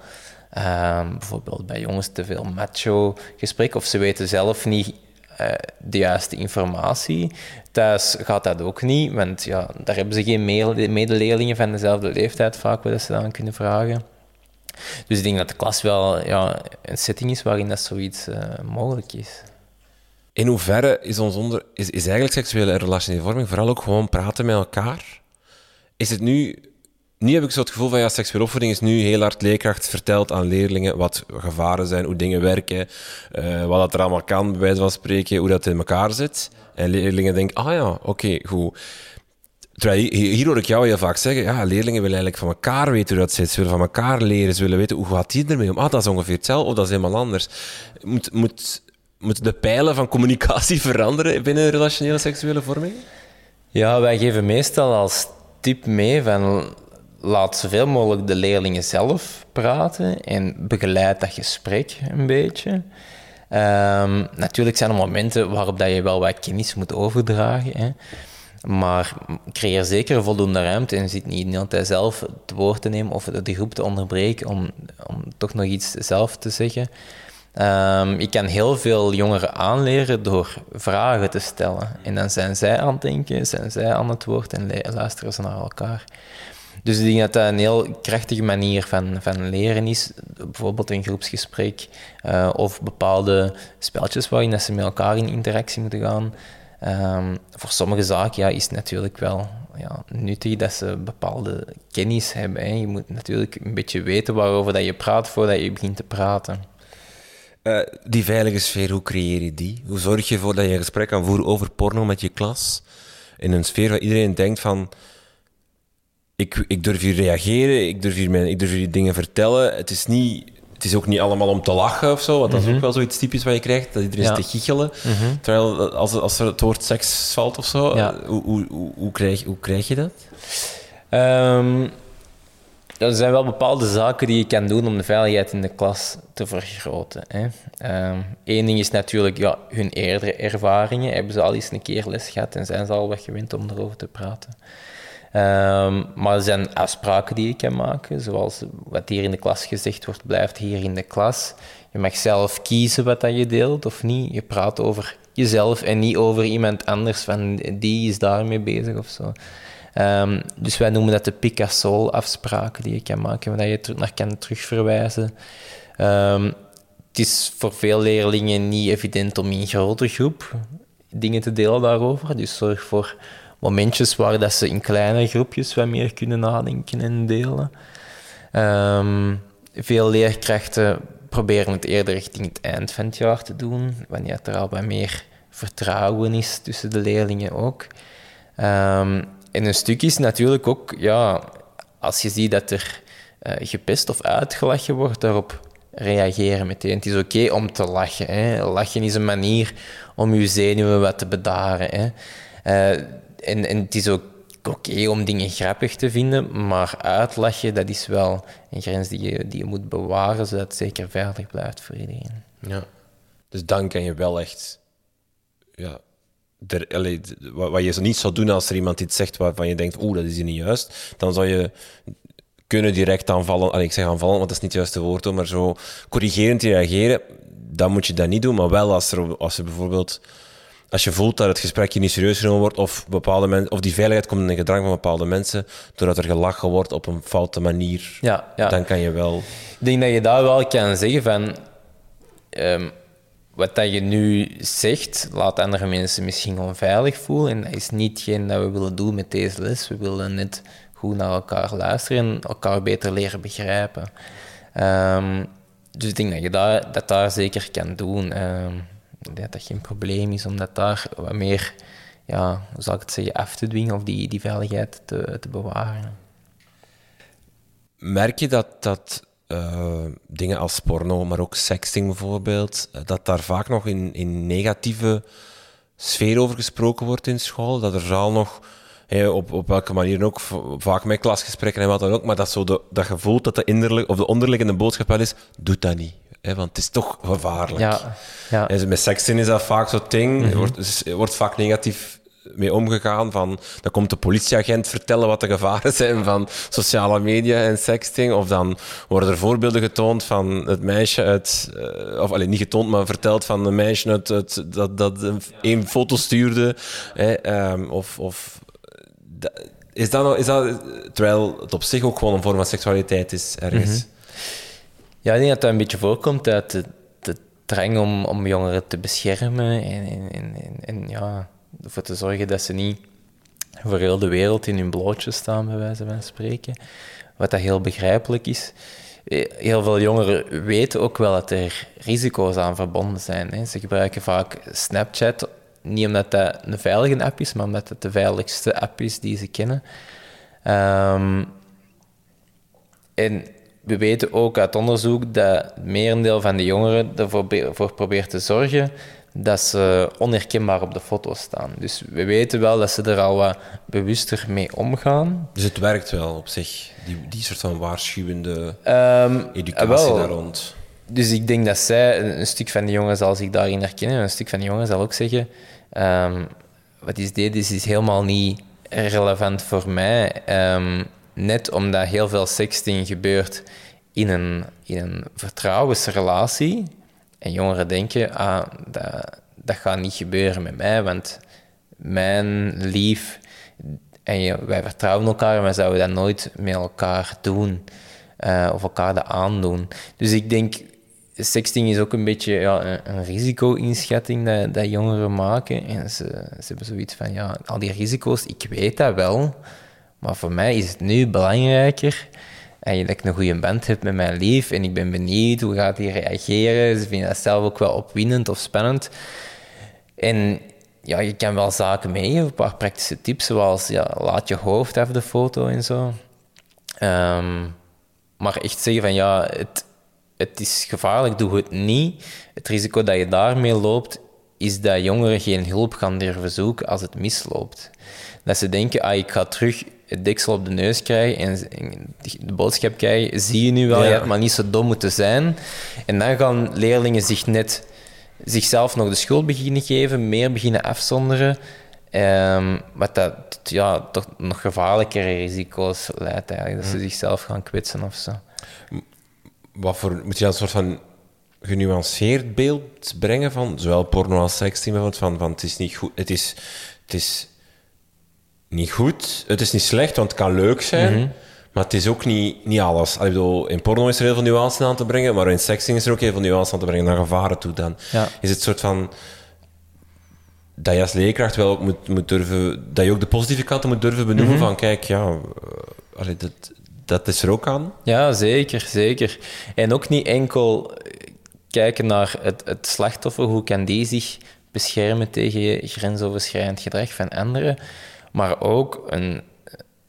ehm, bijvoorbeeld bij jongens, te veel macho gesprek, of ze weten zelf niet eh, de juiste informatie. Thuis gaat dat ook niet, want ja, daar hebben ze geen mede- medeleerlingen van dezelfde leeftijd vaak waar ze dan kunnen vragen. Dus ik denk dat de klas wel ja, een setting is waarin dat zoiets eh, mogelijk is. In hoeverre is, ons onder, is, is eigenlijk seksuele en relationele vorming vooral ook gewoon praten met elkaar? Is het nu... Nu heb ik zo het gevoel van, ja, seksuele opvoeding is nu heel hard leerkracht vertelt aan leerlingen wat gevaren zijn, hoe dingen werken, eh, wat dat er allemaal kan, bij wijze van spreken, hoe dat in elkaar zit. En leerlingen denken, ah ja, oké, goed. Terwijl hier hoor ik jou heel vaak zeggen, ja, leerlingen willen eigenlijk van elkaar weten hoe dat zit. Ze willen van elkaar leren, ze willen weten hoe gaat die ermee om. Ah, dat is ongeveer hetzelfde, of dat is helemaal anders. Moet, moet, moeten de pijlen van communicatie *laughs* veranderen binnen relationele seksuele vorming? Ja, wij geven meestal als tip mee van laat zoveel mogelijk de leerlingen zelf praten en begeleid dat gesprek een beetje. Ehm, natuurlijk zijn er momenten waarop dat je wel wat kennis moet overdragen, hè. maar creëer zeker voldoende ruimte en zit niet altijd zelf het woord te nemen of de groep te onderbreken om, om toch nog iets zelf te zeggen. Um, ik kan heel veel jongeren aanleren door vragen te stellen. En dan zijn zij aan het denken, zijn zij aan het woord en luisteren ze naar elkaar. Dus ik denk dat dat een heel krachtige manier van, van leren is. Bijvoorbeeld een groepsgesprek uh, of bepaalde spelletjes waarin ze met elkaar in interactie moeten gaan. Um, voor sommige zaken ja, is het natuurlijk wel ja, nuttig dat ze bepaalde kennis hebben. Hè. Je moet natuurlijk een beetje weten waarover dat je praat voordat je begint te praten. Uh, die veilige sfeer, hoe creëer je die? Hoe zorg je ervoor dat je een gesprek kan voeren over porno met je klas? In een sfeer waar iedereen denkt van... Ik, ik durf hier reageren, ik durf hier, mijn, ik durf hier dingen vertellen. Het is, niet, het is ook niet allemaal om te lachen of zo, want dat is ook wel zoiets typisch wat je krijgt, dat iedereen ja. zit te giechelen. Mm -hmm. Terwijl als, als er het woord seks valt of zo, ja. hoe, hoe, hoe, hoe, krijg, hoe krijg je dat? Um, er zijn wel bepaalde zaken die je kan doen om de veiligheid in de klas te vergroten. Hè. Eén ding is natuurlijk ja, hun eerdere ervaringen. Hebben ze al eens een keer les gehad en zijn ze al wat gewend om erover te praten. Um, maar er zijn afspraken die je kan maken, zoals wat hier in de klas gezegd wordt, blijft hier in de klas. Je mag zelf kiezen wat dat je deelt of niet. Je praat over jezelf en niet over iemand anders, van die is daarmee bezig of zo. Um, dus wij noemen dat de Picasso-afspraken die je kan maken, waar je naar kan terugverwijzen. Um, het is voor veel leerlingen niet evident om in grote groep dingen te delen daarover. Dus zorg voor momentjes waar dat ze in kleine groepjes wat meer kunnen nadenken en delen. Ehm, veel leerkrachten proberen het eerder richting het eind van het jaar te doen, wanneer er al wat meer vertrouwen is tussen de leerlingen ook. Um, en een stuk is natuurlijk ook, ja, als je ziet dat er uh, gepest of uitgelachen wordt, daarop reageren meteen. Het is oké om te lachen. Hè. Lachen is een manier om je zenuwen wat te bedaren. Hè. Uh, en, en het is ook oké om dingen grappig te vinden, maar uitlachen, dat is wel een grens die je, die je moet bewaren, zodat het zeker veilig blijft voor iedereen. Ja. Dus dan kan je wel echt... Ja, allee, wat je niet zou doen als er iemand iets zegt waarvan je denkt, oeh, dat is hier niet juist, dan zou je kunnen direct aanvallen. Allee, ik zeg aanvallen, want dat is niet het juiste woord, maar zo corrigerend reageren, dan moet je dat niet doen. Maar wel als er, als er bijvoorbeeld als je voelt dat het gesprek hier niet serieus genomen wordt, of, bepaalde mensen, of die veiligheid komt in gedrang van bepaalde mensen, doordat er gelachen wordt op een foute manier, ja, ja. dan kan je wel... Ik denk dat je daar wel kan zeggen van... Um, wat dat je nu zegt, laat andere mensen misschien onveilig voelen. En dat is niet hetgeen dat we willen doen met deze les. We willen net goed naar elkaar luisteren en elkaar beter leren begrijpen. Um, dus ik denk dat je daar, dat daar zeker kan doen. Um, dat dat geen probleem is om dat daar wat meer, ja, hoe zal ik het zeggen, af te dwingen of die, die veiligheid te, te bewaren. Merk je dat, dat uh, dingen als porno, maar ook sexting bijvoorbeeld, eh, dat daar vaak nog in, in negatieve sfeer over gesproken wordt in school? Dat er zal nog Hey, op, op welke manier ook, vaak met klasgesprekken en wat dan ook, maar dat, zo de, dat gevoel dat de, innerlijk, of de onderliggende boodschap wel is, doe dat niet. Hè, want het is toch gevaarlijk. Ja, ja. En met sexting is dat vaak zo'n ding. Mm -hmm. wordt, wordt vaak negatief mee omgegaan. Van, dan komt de politieagent vertellen wat de gevaren zijn van sociale media en sexting. Of dan worden er voorbeelden getoond van het meisje uit... Uh, of alleen niet getoond, maar verteld van een meisje uit, uit dat, dat één foto stuurde. Hè, um, of... of is dat, nou, is dat, terwijl het op zich ook gewoon een vorm van seksualiteit is, ergens. Mm -hmm. Ja, ik denk dat dat een beetje voorkomt uit de, de drang om, om jongeren te beschermen en, en, en, en ja, ervoor te zorgen dat ze niet voor heel de wereld in hun blootje staan, bij wijze van spreken. Wat dat heel begrijpelijk is. Heel veel jongeren weten ook wel dat er risico's aan verbonden zijn. Hè. Ze gebruiken vaak Snapchat, niet omdat dat een veilige app is, maar omdat het de veiligste app is die ze kennen. Um, en we weten ook uit onderzoek dat het merendeel van de jongeren ervoor probeert te zorgen dat ze onherkenbaar op de foto's staan. Dus we weten wel dat ze er al wat bewuster mee omgaan. Dus het werkt wel op zich, die, die soort van waarschuwende um, educatie wel, daar rond. Dus ik denk dat zij, een stuk van de jongen zal zich daarin herkennen, een stuk van de jongen zal ook zeggen, um, wat is dit is, is helemaal niet relevant voor mij. Um, net omdat heel veel sexting gebeurt in een, in een vertrouwensrelatie. En jongeren denken, ah, dat, dat gaat niet gebeuren met mij, want mijn lief en wij vertrouwen elkaar en wij zouden dat nooit met elkaar doen uh, of elkaar dat aandoen. Dus ik denk, sexting is ook een beetje ja, een, een risico-inschatting dat, dat jongeren maken. En ze, ze hebben zoiets van, ja, al die risico's, ik weet dat wel, maar voor mij is het nu belangrijker en dat ik een goede band heb met mijn lief en ik ben benieuwd hoe gaat hij reageren. Ze vinden dat zelf ook wel opwindend of spannend. En ja, je kan wel zaken meegeven, een paar praktische tips, zoals ja, laat je hoofd af de foto en zo. Um, maar echt zeggen van ja, het, het is gevaarlijk, doe het niet. Het risico dat je daarmee loopt, is dat jongeren geen hulp gaan durven zoeken als het misloopt. Dat ze denken, ah, ik ga terug het deksel op de neus krijgen en de boodschap krijgen, zie je nu wel, ja. je maar niet zo dom moeten zijn. En dan gaan leerlingen zich net zichzelf nog de schuld beginnen geven, meer beginnen afzonderen. Um, wat dat ja, toch nog gevaarlijkere risico's leidt eigenlijk, dat ze zichzelf gaan kwetsen of zo. Wat voor, moet je dan een soort van genuanceerd beeld brengen van zowel porno als seks, van, van het is niet goed, het is, het is niet goed. Het is niet slecht, want het kan leuk zijn. Mm -hmm. Maar het is ook niet, niet alles. Ik bedoel, in porno is er heel veel nuance aan te brengen, maar in sexting is er ook heel veel nuance aan te brengen naar gevaren toe. Dan ja. is het soort van... dat je als leerkracht wel moet, moet durven, dat je ook de positieve kanten moet durven benoemen van kijk, ja, uh, allee, dat, dat is er ook aan. Ja, zeker, zeker. En ook niet enkel kijken naar het, het slachtoffer, hoe kan die zich beschermen tegen grensoverschrijdend gedrag van anderen, maar ook een,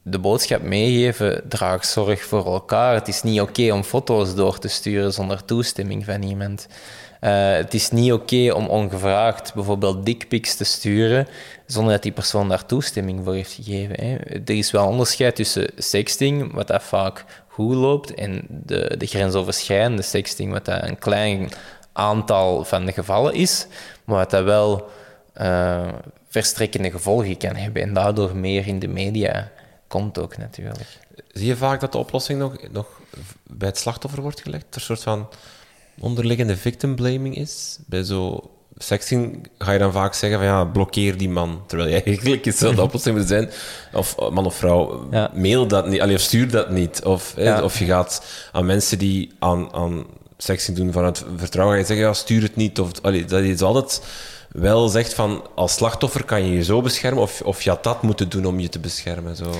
de boodschap meegeven, draag zorg voor elkaar. Het is niet oké om foto's door te sturen zonder toestemming van iemand. Uh, het is niet oké om ongevraagd bijvoorbeeld dickpics te sturen zonder dat die persoon daar toestemming voor heeft gegeven. Hè. Er is wel onderscheid tussen sexting, wat dat vaak goed loopt, en de, de grensoverschrijdende sexting, wat een klein aantal van de gevallen is, maar wat dat wel uh, verstrekkende gevolgen kan hebben en daardoor meer in de media komt ook natuurlijk. Zie je vaak dat de oplossing nog, nog bij het slachtoffer wordt gelegd? Er een soort van onderliggende victim blaming is? Bij zo sexting ga je dan vaak zeggen van ja, blokkeer die man. Terwijl je eigenlijk is dat de oplossing moet zijn. Of man of vrouw, ja. mail dat niet, of stuur dat niet. Of, ja. of je gaat aan mensen die aan, aan sexting doen vanuit vertrouwen, ga je zeggen ja, stuur het niet. Of, allee, dat je altijd wel zegt van als slachtoffer kan je je zo beschermen of, of je had dat moeten doen om je te beschermen. Zo.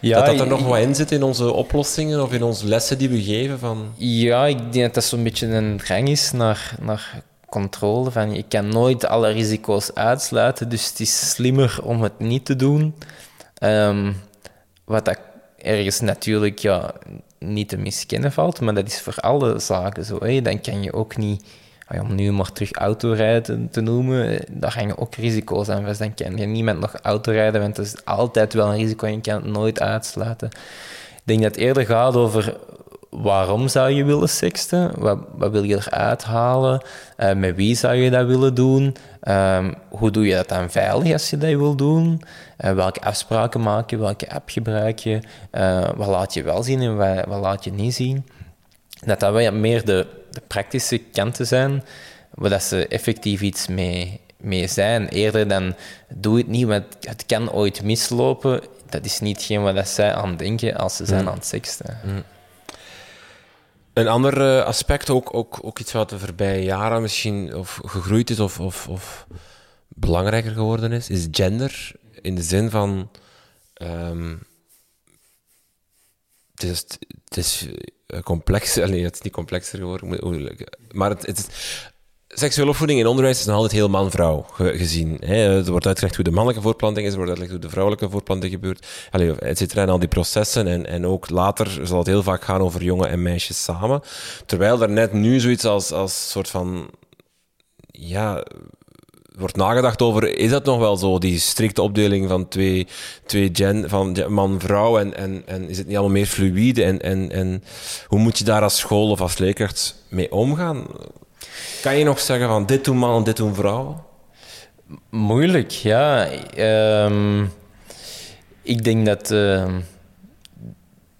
Ja, dat dat er nog wat in zit in onze oplossingen of in onze lessen die we geven? Van... Ja, ik denk dat dat zo'n beetje een drang is naar, naar controle. Van, je kan nooit alle risico's uitsluiten, dus het is slimmer om het niet te doen. Um, wat dat ergens natuurlijk ja, niet te miskennen valt, maar dat is voor alle zaken zo. Hè. Dan kan je ook niet om nu maar terug autorijden te noemen, daar hangen ook risico's aan vast. Dan kan je niemand nog autorijden, want het is altijd wel een risico en je kan het nooit uitsluiten. Ik denk dat het eerder gaat over waarom zou je willen sexten? Wat, wat wil je eruit halen? Uh, met wie zou je dat willen doen? Um, hoe doe je dat dan veilig als je dat wil doen? Uh, welke afspraken maak je? Welke app gebruik je? Uh, wat laat je wel zien en wat, wat laat je niet zien? Dat dat wel meer de de praktische kanten zijn, waar dat ze effectief iets mee, mee zijn. Eerder dan doe het niet, want het kan ooit mislopen. Dat is niet hetgeen wat zij aan denken als ze zijn mm. aan het seksten. Mm. Een ander eh, aspect, ook, ook, ook iets wat de voorbije jaren misschien of gegroeid is of, of, of belangrijker geworden is, is gender. In de zin van. Um, het, is, het is complexer. Nee, het is niet complexer geworden. Maar het, seksuele opvoeding in onderwijs is nog altijd heel man-vrouw gezien. Hè. Er wordt uitgelegd hoe de mannelijke voorplanting is, er wordt uitgelegd hoe de vrouwelijke voorplanting gebeurt, Allee, et en al die processen. En, en ook later zal het heel vaak gaan over jongen en meisjes samen. Terwijl er net nu zoiets als, als soort van... Ja, wordt nagedacht over, is dat nog wel zo, die strikte opdeling van twee, twee gen, van man-vrouw, en, en, en is het niet allemaal meer fluïde? En, en, en hoe moet je daar als school of als leerkracht mee omgaan? Kan je nog zeggen van dit doen man dit doen vrouw? Moeilijk, ja. Um, ik denk dat uh,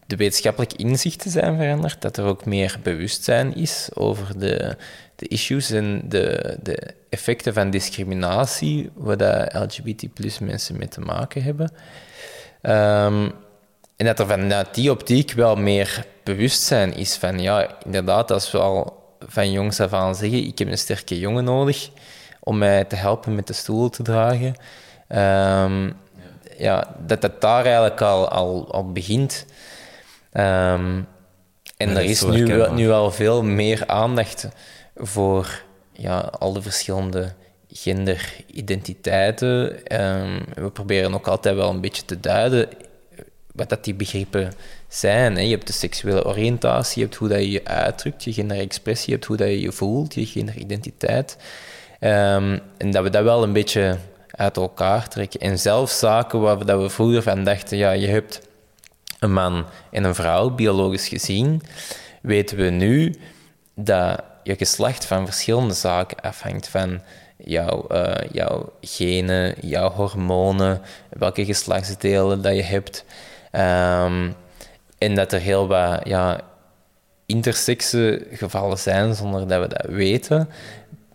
de wetenschappelijke inzichten zijn veranderd, dat er ook meer bewustzijn is over de, de issues en de, de effecten van discriminatie, waar LGBT plus mensen mee te maken hebben. Um, en dat er vanuit die optiek wel meer bewustzijn is van, ja, inderdaad, als we al van jongs af aan zeggen, ik heb een sterke jongen nodig om mij te helpen met de stoel te dragen. Um, ja, dat het daar eigenlijk al, al, al begint. Um, en er is nu, nu wel veel meer aandacht voor ja, al de verschillende genderidentiteiten. Um, we proberen ook altijd wel een beetje te duiden wat dat die begrippen zijn. Je hebt de seksuele oriëntatie, je hebt hoe dat je je uitdrukt, je genderexpressie, je hebt hoe dat je je voelt, je genderidentiteit. Um, en dat we dat wel een beetje uit elkaar trekken. En zelfs zaken waar we, dat we vroeger van dachten, ja, je hebt een man en een vrouw, biologisch gezien, weten we nu dat je geslacht van verschillende zaken afhangt. Van jouw, uh, jouw genen, jouw hormonen, welke geslachtsdelen dat je hebt. Um, en dat er heel wat ja, intersexe gevallen zijn zonder dat we dat weten.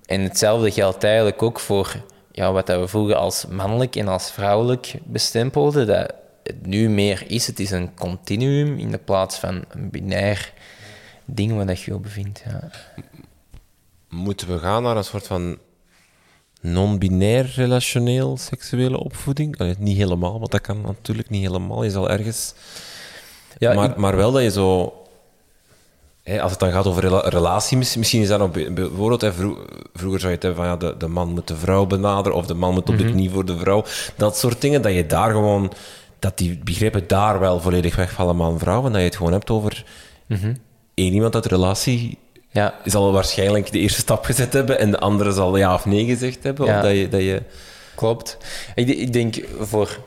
En hetzelfde geldt eigenlijk ook voor ja, wat we vroeger als mannelijk en als vrouwelijk bestempelden. Dat het nu meer is. Het is een continuum in de plaats van een binair ding waar dat je op bevindt. Ja moeten we gaan naar een soort van non-binair relationeel seksuele opvoeding. Allee, niet helemaal, want dat kan natuurlijk niet helemaal. Je zal ergens... Ja, maar, ik- maar wel dat je zo... Hè, als het dan gaat over rela- relatie, mis- misschien is dat nog... be- Bijvoorbeeld, hè, vro- vroeger zou je het hebben van... Ja, de, de man moet de vrouw benaderen, of de man moet op de knie voor de vrouw. Dat soort dingen, dat je daar gewoon... Dat die begrippen daar wel volledig wegvallen man-vrouw. En dat je het gewoon hebt over... één iemand uit relatie ja, zal waarschijnlijk de eerste stap gezet hebben en de andere zal ja of nee gezegd hebben. Ja. Of dat je, dat je... Klopt. Ik, ik denk voor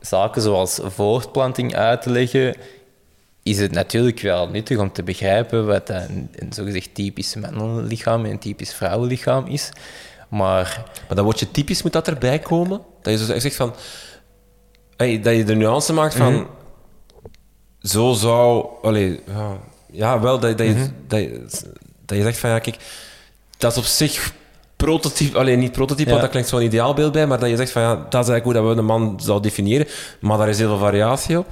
zaken zoals voortplanting uit te leggen, is het natuurlijk wel nuttig om te begrijpen wat een, een zogezegd typisch mannenlichaam en een typisch vrouwenlichaam is. Maar Maar dan word je typisch, moet dat erbij komen? Dat je zo zegt van... Hey, dat je de nuance maakt van... Zo zou... Allee, ja, ja, wel, dat, dat, je, dat, je, dat je zegt van... Ja, kijk, dat is op zich prototype... Alleen niet prototype, Ja. want dat klinkt zo'n ideaalbeeld bij, maar dat je zegt van... Ja, dat is eigenlijk hoe dat we een man zou definiëren. Maar daar is heel veel variatie op.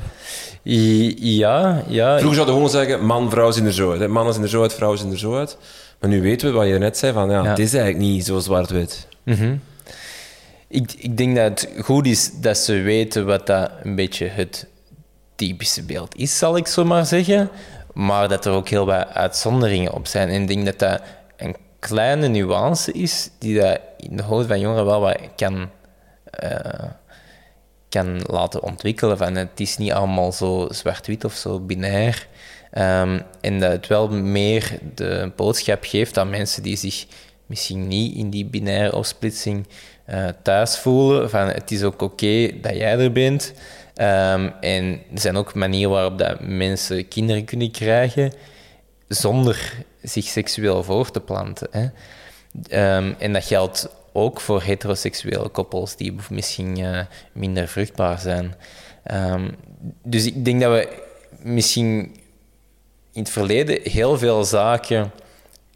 i- ja, ja, Vroeger zouden we gewoon zeggen, man, vrouw zien er zo uit. hè. Mannen zien er zo uit, vrouwen zien er zo uit. Maar nu weten we wat je net zei, van ja, Ja. het is eigenlijk niet zo zwart-wit. Mhm. Ik, ik denk dat het goed is dat ze weten wat dat een beetje het typische beeld is, zal ik zo maar zeggen. Maar dat er ook heel wat uitzonderingen op zijn. En ik denk dat dat een kleine nuance is die dat in de hoofd van jongeren wel wat kan, eh, kan laten ontwikkelen. Van het is niet allemaal zo zwart-wit of zo binair. Ehm, en dat het wel meer de boodschap geeft aan mensen die zich misschien niet in die binaire opsplitsing eh, thuis voelen. Van het is ook oké dat jij er bent. Ehm, en er zijn ook manieren waarop dat mensen kinderen kunnen krijgen zonder zich seksueel voor te planten. Hè. Ehm, en dat geldt ook voor heteroseksuele koppels die misschien eh, minder vruchtbaar zijn. Ehm, dus ik denk dat we misschien in het verleden heel veel zaken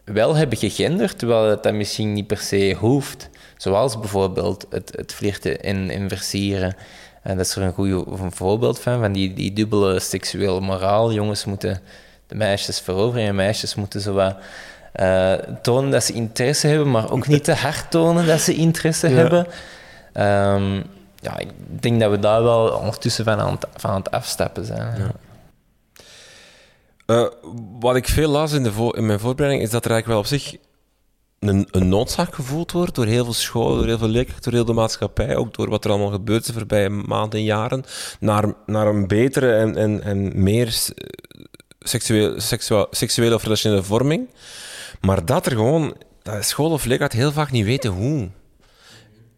wel hebben gegenderd, terwijl het dat misschien niet per se hoeft. Zoals bijvoorbeeld het, het flirten en, en versieren. En dat is er een goed voorbeeld van, van die, die dubbele seksuele moraal. Jongens moeten de meisjes veroveren en meisjes moeten zo wat, eh, tonen dat ze interesse hebben, maar ook niet te hard tonen dat ze interesse hebben. Ehm, ja, ik denk dat we daar wel ondertussen van aan het, van aan het afstappen zijn. Ja. Eh, wat ik veel las in, de vo- in mijn voorbereiding, is dat er eigenlijk wel op zich een, een noodzaak gevoeld wordt door heel veel scholen, door heel veel leerkrachten, door heel de maatschappij, ook door wat er allemaal gebeurt de voorbije maanden en jaren, naar, naar een betere en, en, en meer seksueel, seksueel, seksuele of relationele vorming. Maar dat er gewoon, dat school of leerkrachten heel vaak niet weten hoe.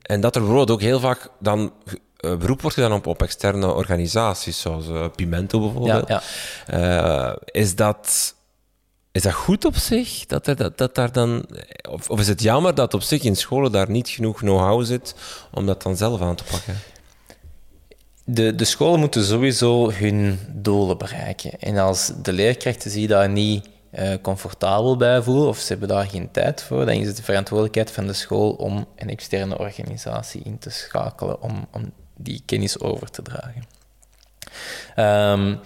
En dat er bijvoorbeeld ook heel vaak dan eh, beroep wordt gedaan op, op externe organisaties, zoals eh, Pimento bijvoorbeeld. Ja, Eh, is, dat, is dat goed op zich? Dat, er, dat, dat daar dan, of, of is het jammer dat op zich in scholen daar niet genoeg know-how zit om dat dan zelf aan te pakken? De, de scholen moeten sowieso hun doelen bereiken. En als de leerkrachten zich daar niet eh, comfortabel bij voelen, of ze hebben daar geen tijd voor, dan is het de verantwoordelijkheid van de school om een externe organisatie in te schakelen om, om die kennis over te dragen. Ehm,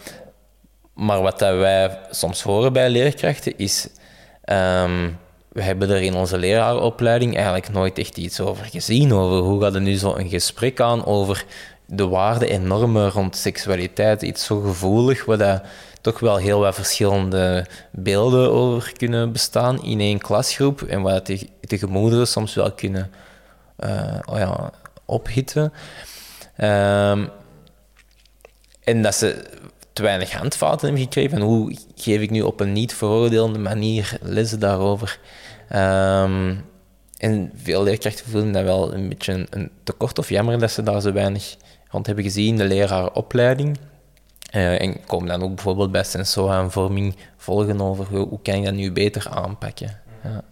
maar wat dat wij soms horen bij leerkrachten is... ehm, we hebben er in onze leraaropleiding eigenlijk nooit echt iets over gezien. Over hoe gaat er nu zo een gesprek aan over de waarden en normen rond seksualiteit. Iets zo gevoelig, waar dat toch wel heel wat verschillende beelden over kunnen bestaan in één klasgroep. En waar de, de gemoederen soms wel kunnen oh ja, ophitten. Ehm, en dat ze te weinig handvaten hebben gekregen van hoe geef ik nu op een niet veroordelende manier lessen daarover. Ehm, en veel leerkrachten voelen dat wel een beetje een, tekort of jammer dat ze daar zo weinig rond hebben gezien, de leraaropleiding. Eh, en komen dan ook bijvoorbeeld bij Sensoa en vorming volgen over hoe, kan je dat nu beter aanpakken. Ja.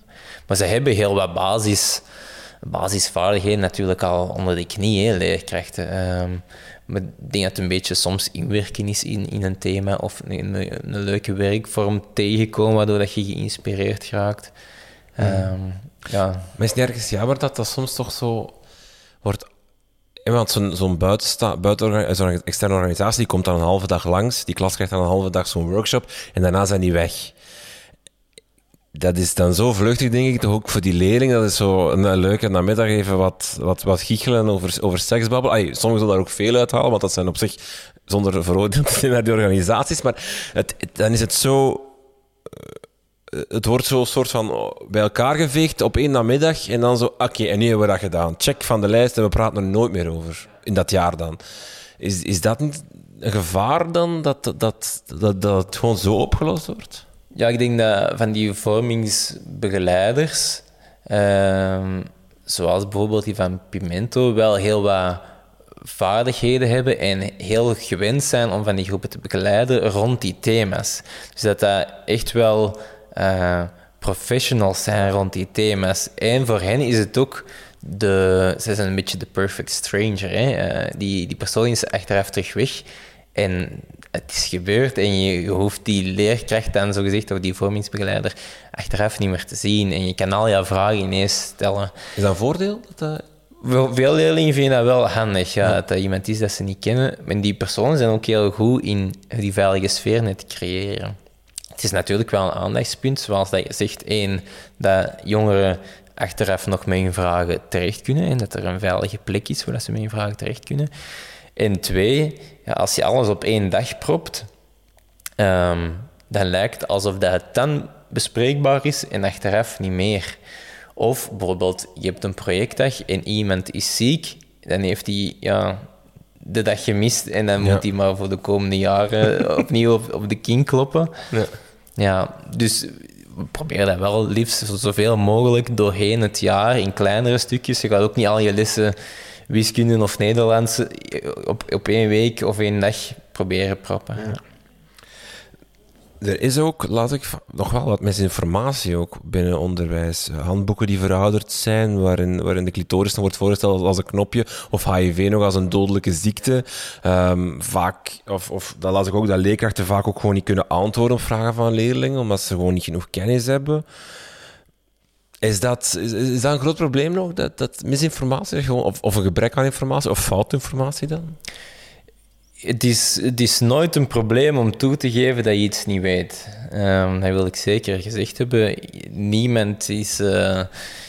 Maar ze hebben heel wat basis, basisvaardigheden natuurlijk al onder de knie, leerkrachten. Ehm, maar ik denk dat het een beetje soms inwerken is in, in een thema of een, een, een leuke werkvorm tegenkomen, waardoor dat je geïnspireerd raakt. Ehm, ja. Maar is het ergens jammer dat dat soms toch zo wordt... Want zo'n buitenorga- zo'n externe organisatie die komt dan een halve dag langs, die klas krijgt dan een halve dag zo'n workshop en daarna zijn die weg. Dat is dan zo vluchtig, denk ik, toch ook voor die leerling. Dat is zo een, leuke namiddag even wat, wat, wat giechelen over, over seksbabbel. Ay, sommigen zullen daar ook veel uithalen, want dat zijn op zich, zonder veroordeeld naar die organisaties, maar het, dan is het zo... eh, Het wordt zo soort van bij elkaar geveegd op één namiddag en dan zo, oké, en nu hebben we dat gedaan. Check van de lijst en we praten er nooit meer over. In dat jaar dan. Is, is dat niet een gevaar dan, dat, dat, dat, dat het gewoon zo opgelost wordt? Ja, ik denk dat van die vormingsbegeleiders, ehm, zoals bijvoorbeeld die van Pimento, wel heel wat vaardigheden hebben en heel gewend zijn om van die groepen te begeleiden rond die thema's. Dus dat dat echt wel eh, professionals zijn rond die thema's. En voor hen is het ook de... Zij zijn een beetje de perfect stranger. Hè? Eh, die, die persoon is achteraf terug weg. En het is gebeurd en je, hoeft die leerkracht dan zogezegd, of die vormingsbegeleider, achteraf niet meer te zien. En je kan al jouw vragen ineens stellen. Is dat een voordeel? Dat dat... Wel, Veel leerlingen vinden dat wel handig, ja, dat dat iemand is dat ze niet kennen. En die personen zijn ook heel goed in die veilige sfeer net te creëren. Het is natuurlijk wel een aandachtspunt, zoals dat je zegt. één, dat jongeren achteraf nog met hun vragen terecht kunnen en dat er een veilige plek is waar ze met hun vragen terecht kunnen. En twee, ja, als je alles op één dag propt, ehm, dan lijkt alsof dat het dan bespreekbaar is en achteraf niet meer. Of bijvoorbeeld, je hebt een projectdag en iemand is ziek, dan heeft hij ja, de dag gemist en dan Ja. moet hij maar voor de komende jaren *laughs* opnieuw op, op de king kloppen. Ja. Ja, dus we proberen dat wel liefst zo- zoveel mogelijk doorheen het jaar in kleinere stukjes. Je gaat ook niet al je lessen wiskunde of Nederlands eh, op, op één week of één dag proberen proppen. Ja. Er is ook, laat ik nog wel wat misinformatie ook binnen onderwijs. Handboeken die verouderd zijn, waarin, waarin de clitoris nog wordt voorgesteld als een knopje, of HIV nog als een dodelijke ziekte. Ehm, vaak, of, of dan laat ik ook dat leerkrachten vaak ook gewoon niet kunnen antwoorden op vragen van leerlingen, omdat ze gewoon niet genoeg kennis hebben. Is dat, is, dat een groot probleem nog, dat, dat misinformatie, of, of een gebrek aan informatie, of foutinformatie dan? Het, is, het is nooit een probleem om toe te geven dat je iets niet weet. Ehm, dat wil ik zeker gezegd hebben. Niemand is... eh,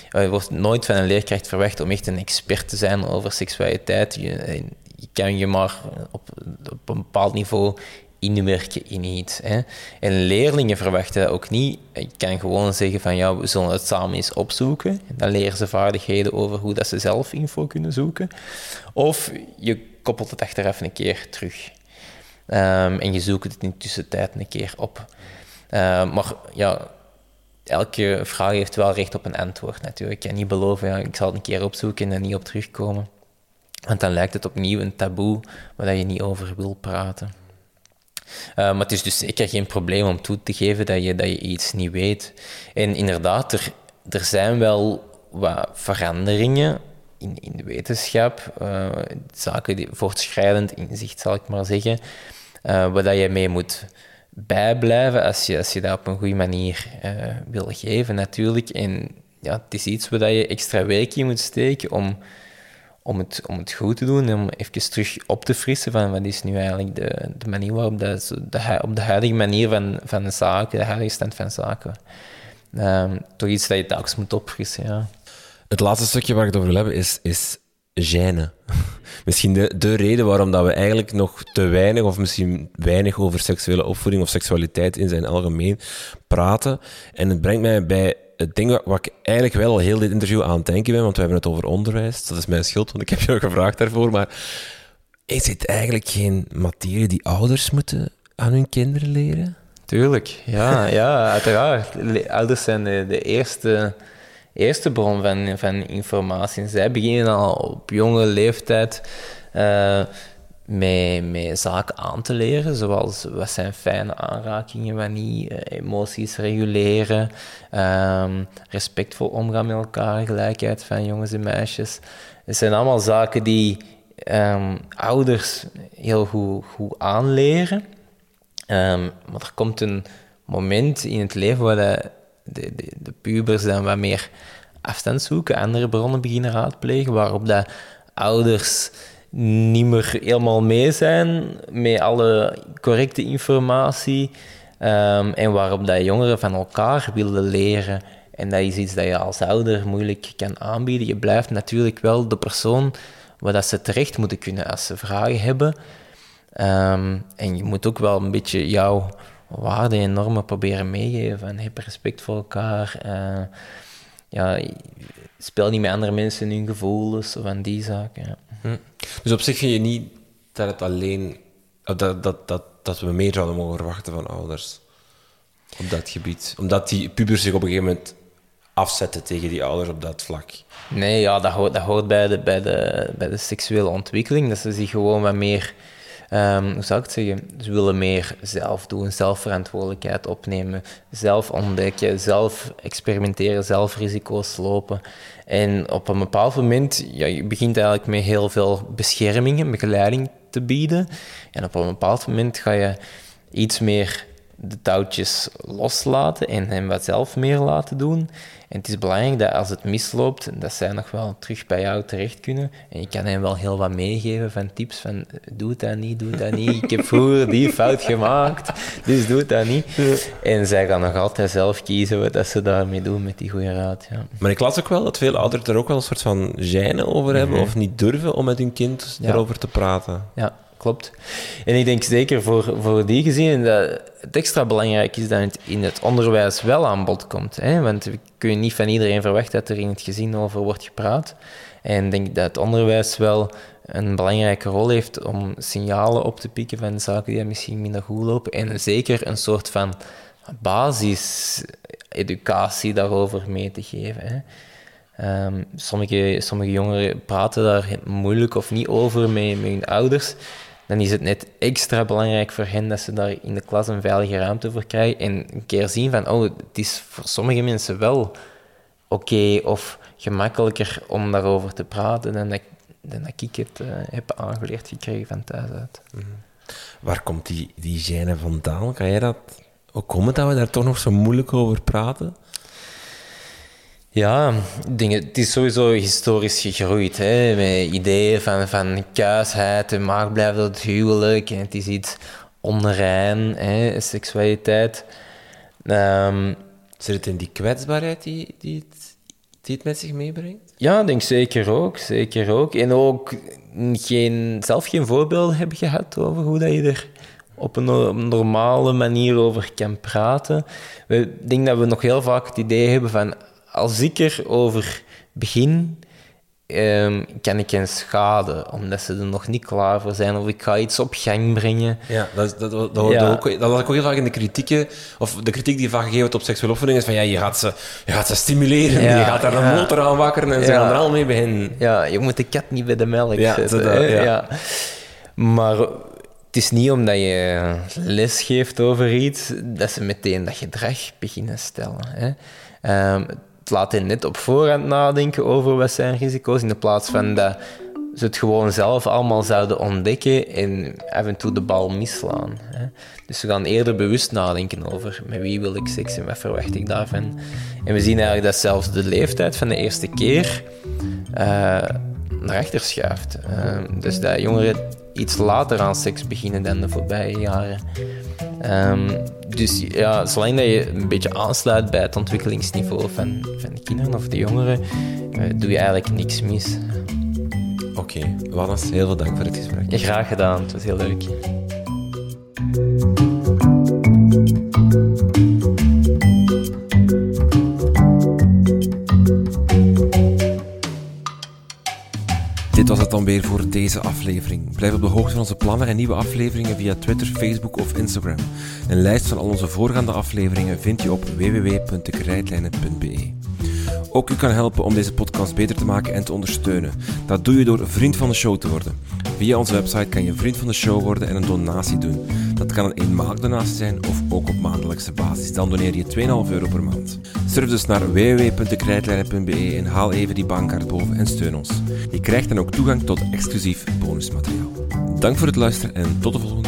er wordt nooit van een leerkracht verwacht om echt een expert te zijn over seksualiteit. Je, je kan je maar op, op een bepaald niveau inwerken in iets. Hè. En leerlingen verwachten dat ook niet. Je kan gewoon zeggen van ja, we zullen het samen eens opzoeken. Dan leren ze vaardigheden over hoe dat ze zelf info kunnen zoeken. Of je koppelt het achteraf een keer terug. Ehm, en je zoekt het in de tussentijd een keer op. Ehm, maar ja, elke vraag heeft wel recht op een antwoord natuurlijk. Ik kan niet beloven, ja, ik zal het een keer opzoeken en er niet op terugkomen. Want dan lijkt het opnieuw een taboe waar je niet over wil praten. Uh, maar het is dus zeker geen probleem om toe te geven dat je, dat je iets niet weet. En inderdaad, er, er zijn wel wat veranderingen in, in de wetenschap, uh, zaken die voortschrijdend inzicht, zal ik maar zeggen, uh, waar je mee moet bijblijven als je, als je dat op een goede manier wil geven, natuurlijk. En ja, het is iets waar je extra werk in moet steken om om het, om het goed te doen en om even terug op te frissen van wat is nu eigenlijk de, de manier waarop dat, de, op de huidige manier van, van de zaken, de huidige stand van zaken, um, toch iets dat je telkens moet opfrissen, ja. Het laatste stukje waar ik het over wil hebben is, is gêne. *laughs* misschien de, de reden waarom dat we eigenlijk nog te weinig of misschien weinig over seksuele opvoeding of seksualiteit in zijn algemeen praten. En het brengt mij bij het ding wat ik eigenlijk wel al heel dit interview aan het denken ben, want we hebben het over onderwijs. Dat is mijn schuld, want ik heb jou gevraagd daarvoor. Maar is het eigenlijk geen materie die ouders moeten aan hun kinderen leren? Tuurlijk, ja, *laughs* ja uiteraard. Ouders zijn de, de eerste, eerste bron van, van informatie. Zij beginnen al op jonge leeftijd uh, met, met zaken aan te leren, zoals wat zijn fijne aanrakingen, wat niet, uh, emoties reguleren, um, respectvol omgaan met elkaar, gelijkheid van jongens en meisjes. Het zijn allemaal zaken die um, ouders heel goed, goed aanleren. Um, maar er komt een moment in het leven waar de, de, de, de pubers dan wat meer afstand zoeken, andere bronnen beginnen raadplegen, waarop dat ouders niet meer helemaal mee zijn met alle correcte informatie. Ehm, en waarop dat jongeren van elkaar willen leren. En dat is iets dat je als ouder moeilijk kan aanbieden. Je blijft natuurlijk wel de persoon waar dat ze terecht moeten kunnen als ze vragen hebben. Ehm, en je moet ook wel een beetje jouw waarden en normen proberen meegeven. Van, heb respect voor elkaar. Uh, ja, speel niet met andere mensen hun gevoelens of aan die zaken. Ja. Hm. Dus op zich vind je niet dat het alleen... Dat, dat, dat, dat we meer zouden mogen verwachten van ouders op dat gebied? Omdat die pubers zich op een gegeven moment afzetten tegen die ouders op dat vlak? Nee, ja, dat hoort, dat hoort bij, de, bij, de, bij de seksuele ontwikkeling. Dat ze zich gewoon wat meer Um, hoe zou ik het zeggen? Ze willen meer zelf doen, zelf verantwoordelijkheid opnemen, zelf ontdekken, zelf experimenteren, zelf risico's lopen. En op een bepaald moment, ja, je begint eigenlijk met heel veel bescherming begeleiding te bieden. En op een bepaald moment ga je iets meer de touwtjes loslaten en hem wat zelf meer laten doen. En het is belangrijk dat als het misloopt, dat zij nog wel terug bij jou terecht kunnen. En je kan hen wel heel wat meegeven van tips van doe dat niet, doe dat niet. Ik heb vroeger die fout gemaakt, dus doe dat niet. En zij gaan nog altijd zelf kiezen wat ze daarmee doen met die goede raad. Ja. Maar ik las ook wel dat veel ouders er ook wel een soort van gêne over hebben mhm. of niet durven om met hun kind erover te praten. Ja, klopt. En ik denk zeker voor, voor die gezien dat het extra belangrijk is dat het in het onderwijs wel aan bod komt. Hè? Want we kunnen niet van iedereen verwachten dat er in het gezin over wordt gepraat. En ik denk dat het onderwijs wel een belangrijke rol heeft om signalen op te pikken van zaken die misschien minder goed lopen. En zeker een soort van basiseducatie daarover mee te geven. Hè? Ehm, sommige, sommige jongeren praten daar moeilijk of niet over met, met hun ouders dan is het net extra belangrijk voor hen dat ze daar in de klas een veilige ruimte voor krijgen en een keer zien van, oh, het is voor sommige mensen wel oké of gemakkelijker om daarover te praten dan dat, dat ik het uh, heb aangeleerd gekregen van thuis uit. Mhm. Waar komt die, die gêne vandaan? Kan jij dat... Hoe komt het dat we daar toch nog zo moeilijk over praten? Ja, dingen, het is sowieso historisch gegroeid. Hè, met ideeën van, van kuisheid en maag blijft het huwelijk. En het is iets onrein, hè, seksualiteit. Um, Zit het in die kwetsbaarheid die, die, het, die het met zich meebrengt? Ja, denk zeker ook. Zeker ook. En ook geen, zelf geen voorbeeld hebben gehad over hoe dat je er op een normale manier over kan praten. Ik denk dat we nog heel vaak het idee hebben van als ik erover begin, um, kan ik hen schaden, omdat ze er nog niet klaar voor zijn, of ik ga iets op gang brengen. Ja, dat, dat, dat, dat, ja. ook, dat ik ook heel vaak in de kritieken, of de kritiek die vaak gegeven wordt op seksuele opvoeding, is van ja, je gaat ze, je gaat ze stimuleren, je gaat daar een motor aan wakkeren en ze gaan er al mee beginnen. Ja, je moet de kat niet bij de melk zetten. ja. Maar het is niet omdat je les geeft over iets, dat ze meteen dat gedrag beginnen stellen. Hè. Um, laat hen net op voorhand nadenken over wat zijn risico's, in de plaats van dat ze het gewoon zelf allemaal zouden ontdekken en af en toe de bal misslaan. Hè. Dus ze gaan eerder bewust nadenken over met wie wil ik seks en wat verwacht ik daarvan. En we zien eigenlijk dat zelfs de leeftijd van de eerste keer uh, naar achter schuift. Uh, dus dat jongeren iets later aan seks beginnen dan de voorbije jaren. Um, dus ja, zolang dat je een beetje aansluit bij het ontwikkelingsniveau van, van de kinderen of de jongeren, uh, doe je eigenlijk niks mis. Oké, okay. Wannes, heel veel dank voor het gesprek. Ja, graag gedaan, het was heel leuk. Was het dan weer voor deze aflevering. Blijf op de hoogte van onze plannen en nieuwe afleveringen via Twitter, Facebook of Instagram. Een lijst van al onze voorgaande afleveringen vind je op www.dekrijtlijnen.be. Ook u kan helpen om deze podcast beter te maken en te ondersteunen. Dat doe je door vriend van de show te worden. Via onze website kan je vriend van de show worden en een donatie doen. Dat kan een eenmalig donatie zijn of ook op maandelijkse basis. Dan doneer je 2,5 euro per maand. Surf dus naar www.dekrijtlijnen.be en haal even die bankkaart boven en steun ons. Je krijgt dan ook toegang tot exclusief bonusmateriaal. Dank voor het luisteren en tot de volgende